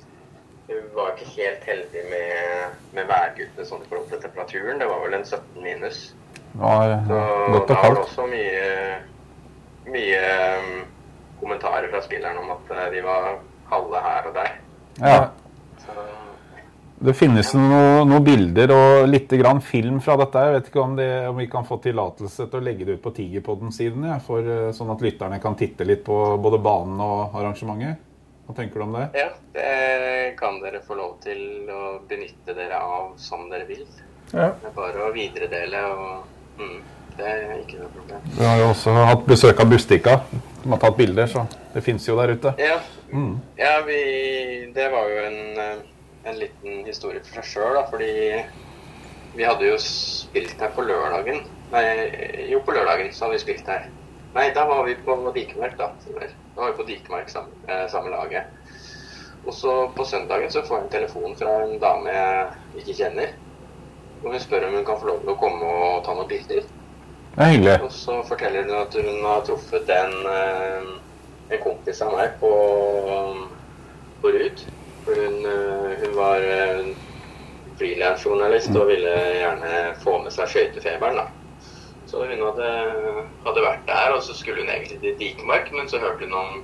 vi var ikke helt heldige med, med værguttene sånn i forhold til temperaturen. Det var vel en 17 minus. Det var Så godt da var det også mye mye um, kommentarer fra spillerne om at eh, de var kalde her og der. Ja. Det finnes noen noe bilder og litt grann film fra dette. Jeg vet ikke om, det, om vi kan få tillatelse til å legge det ut på Tigerpodden-siden, ja, for, eh, sånn at lytterne kan titte litt på både banen og arrangementet. Hva tenker du om det? ja, det kan dere få lov til å benytte dere av som dere vil. Ja. Det er bare å videredele og mm, Det er ikke noe problem. Vi har jo også hatt besøk av Bustika, som har tatt bilder, så det fins jo der ute. Ja, Mm. ja vi, det var jo en, eh, en liten historie for seg sjøl. Fordi vi hadde jo spilt her på lørdagen. Nei, jo, på lørdagen så hadde vi spilt her. Nei, da var vi på Dikemark, da. Da var vi på Dikemark sammen, eh, samme laget. Og så på søndagen så får jeg en telefon fra en dame jeg ikke kjenner. Og hun spør om hun kan få lov til å komme og ta noen bilder. Det er hyggelig. Og så forteller hun at hun har truffet en, eh, en kompis av meg på, på Rud. Hun, eh, hun var eh, frilansjournalist og ville gjerne få med seg skøytefeberen. da. Så hun hadde, hadde vært der, og så skulle hun egentlig til Dikemark, men så hørte hun om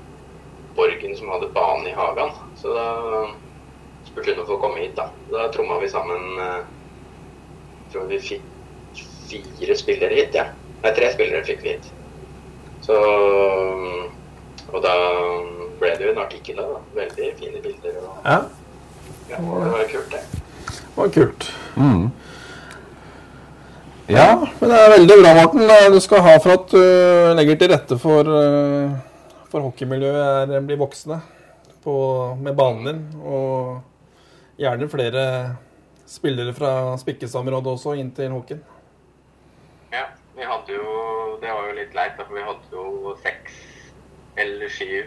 Borgen som hadde bane i hagen. Så da spurte hun om å få komme hit, da. Da tromma vi sammen eh, Jeg tror vi fikk fire spillere hit, ja. Nei, tre spillere fikk vi hit. Så Og da ble det jo en artikkel da. Veldig fine bilder. Og, ja. ja, det var kult, det. Det var kult. Mm. Ja, Men det er veldig bra, Morten. Det Du skal ha for at du legger til rette for, eh, for hockeymiljøet er, blir voksne på, med banen din. Og gjerne flere spillere fra Spikkestad-området også inn til hockeyen. Ja, vi hadde jo Det var jo litt leit, for vi hadde jo seks eller syv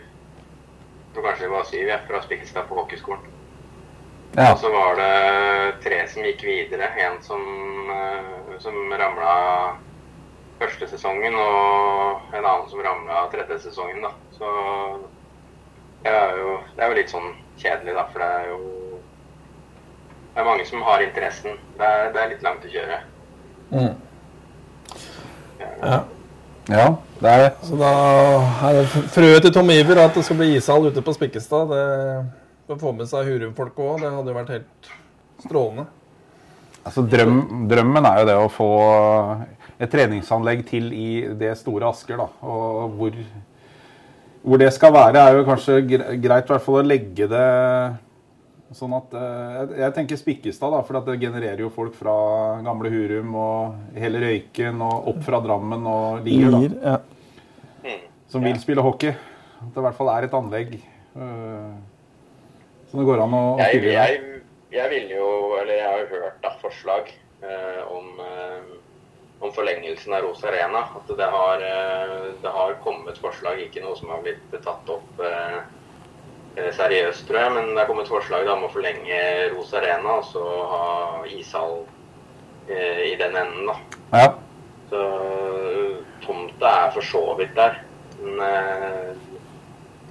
tror kanskje det var syv jeg, fra Spikkestad på hockeyskolen. ja. Og så var det tre som gikk videre. En som, eh, som ramla første sesongen, og en annen som ramla tredje sesongen. da. Så det er jo, det er jo litt sånn kjedelig, da, for det er jo det er mange som har interessen. Det er, det er litt langt å kjøre. Mm. Ja. Ja, det er det. Så da er det frøet til Tom Iver at det skal bli ishall ute på Spikkestad. Det å få med seg Hurum-folk òg, det hadde jo vært helt strålende. Altså, drøm, drømmen er jo det å få et treningsanlegg til i det store Asker. da, og hvor, hvor det skal være, er jo kanskje greit i hvert fall å legge det sånn at eh, Jeg, tenker Spikkestad, da, for at det genererer jo folk fra gamle Hurum og hele Røyken og opp fra Drammen og Lier, da, ja. som vil spille hockey. At det i hvert fall er et anlegg uh, som det går an å, å Jeg, spille i. jeg, jeg ville jo, eller jeg har jo hørt da, forslag uh, om, uh, om forlengelsen av Rosa Arena. At det har, eh, det har kommet forslag, ikke noe som har blitt tatt opp eh, eh, seriøst, tror jeg. Men det er kommet forslag da, om å forlenge Ros Arena og så ha ishall eh, i den enden. da. Ja. Så tomta er for så vidt der. Men eh,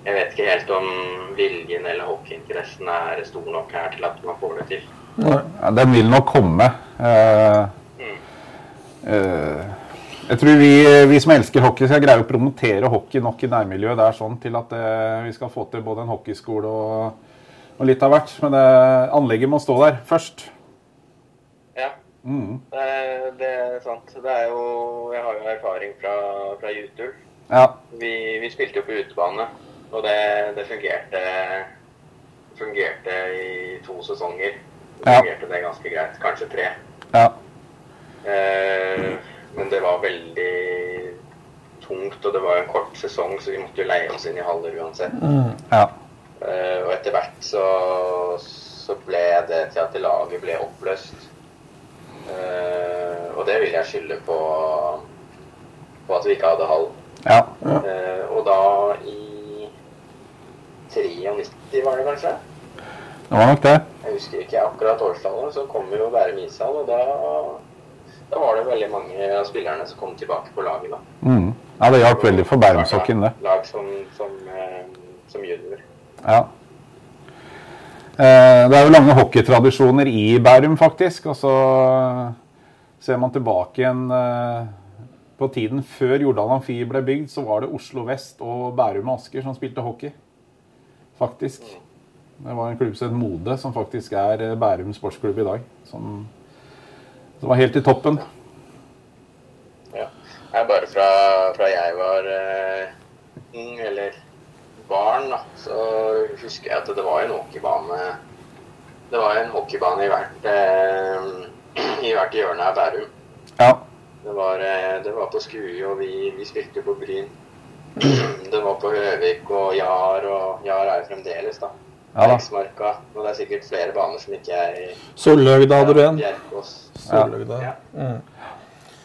jeg vet ikke helt om viljen eller hockeyinteressen er stor nok her til at man får det til. Ja, den vil nok komme. Eh, eh, jeg tror vi, vi som elsker hockey, skal greie å promotere hockey nok i nærmiljøet der sånn til at eh, vi skal få til både en hockeyskole og, og litt av hvert. Men det, anlegget må stå der først. Ja, Mm. det, det er sant. Det er jo, jeg har jo erfaring fra, fra Jutul. Ja. Vi, vi spilte jo på utebane, og det, det fungerte, fungerte i to sesonger. Ja. Fungerte det ganske greit. Kanskje tre. ja. Eh, men det var veldig tungt, og det var en kort sesong, så vi måtte jo leie oss inn i haller uansett. ja. uh, og etter hvert så, så ble det til at laget ble oppløst. Uh, og det vil jeg skylde på, på at vi ikke hadde hall. ja. Uh, og da i 93 var det kanskje? Det var nok det. Jeg husker ikke akkurat årstallet, så kom jo Bærum ishall, og da, da var det veldig mange av spillerne som kom tilbake på laget. da. Mm. Ja, det hjalp veldig for Bærumsokken, det. Lag som, som, eh, som junior. Ja. Eh, Det er jo lange hockeytradisjoner i Bærum, faktisk. Og så ser man tilbake igjen eh, på tiden før Jordal Amfi ble bygd, så var det Oslo Vest og Bærum og Asker som spilte hockey. Faktisk. Det var en klubb som het Mode, som faktisk er Bærum sportsklubb i dag. Som, som var helt i toppen. Ja. Nei, bare fra, fra jeg var uh, ung, eller barn, da, så husker jeg at det var en hockeybane Det var en hockeybane i hvert, uh, i hvert hjørne av Bærum. Ja. Det var, uh, det var på Skui, og vi, vi spilte på Bryn. Det var på Høvik og Jar, og Jar er jo fremdeles, da. Ja da. Og det er sikkert flere baner som ikke er i Solløgda hadde du en. Bjerkås. Solløgda. Ja. Mm.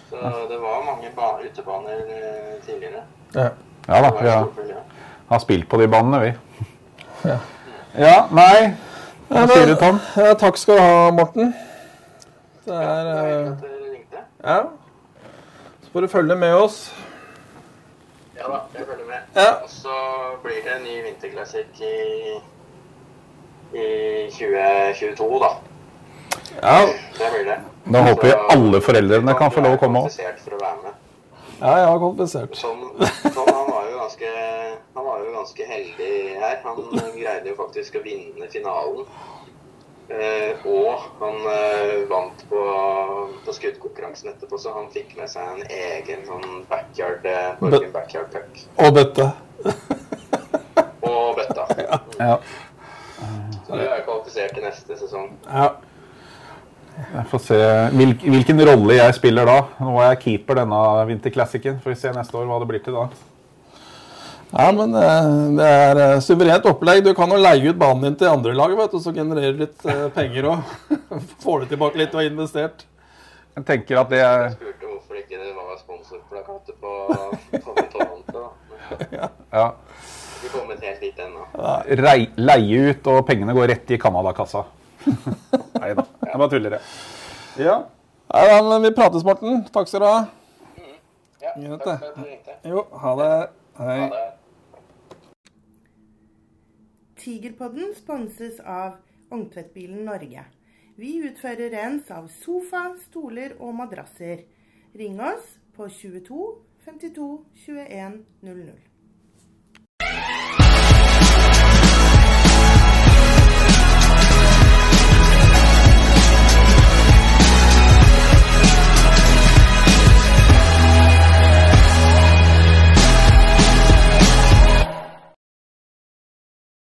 Så det var mange utebaner eh, tidligere. Ja. Ja da, vi har, har spilt på de banene, vi. Ja. Ja, nei Hva sier du, Tom? Ja, takk skal du ha, Morten. Det Ja, er eh. Ja. Så får du følge med oss. Ja da, jeg følger med. Ja. Og så blir det en ny vinterklassikk i, i 2022, da. Ja, Det blir det. Da håper vi alle foreldrene kan få lov å komme òg. Kvalifisert for å være med. ja jeg har kompensert. Tom, Tom han, var jo ganske, han var jo ganske heldig her. Han greide jo faktisk å vinne finalen. Eh, og han eh, vant på, på skuddkonkurransen etterpå, så han fikk med seg en egen sånn backyard, eh, Borgen backyard puck. Og bøtte. Og bøtta. Ja. Så du er kvalifisert til neste sesong. Ja. Jeg får se hvilken, hvilken rolle jeg spiller da. Nå er jeg keeper denne vinterklassikken. Får vi se neste år hva det blir til da. Ja, men eh, det er eh, suverent opplegg. Du kan jo leie ut banen din til andre lag, vet du, så genererer du litt eh, penger og får du tilbake litt du har investert. Jeg tenker at det er Jeg spurte hvorfor ikke det var sponsorplakater på, på ja, Vi er kommet helt dit ennå. leie ut, og pengene går rett i Canada-kassa. Nei da. Jeg bare tuller, jeg. Ja. Ja, ja, men vi prates, Morten. Takk skal du ha. Ja, takk det. for at du ringte. Jo, ha det. Hei. Ha det. Tigerpodden sponses av Ungtvedtbilen Norge. Vi utfører rens av sofa, stoler og madrasser. Ring oss på 22 52 21 00.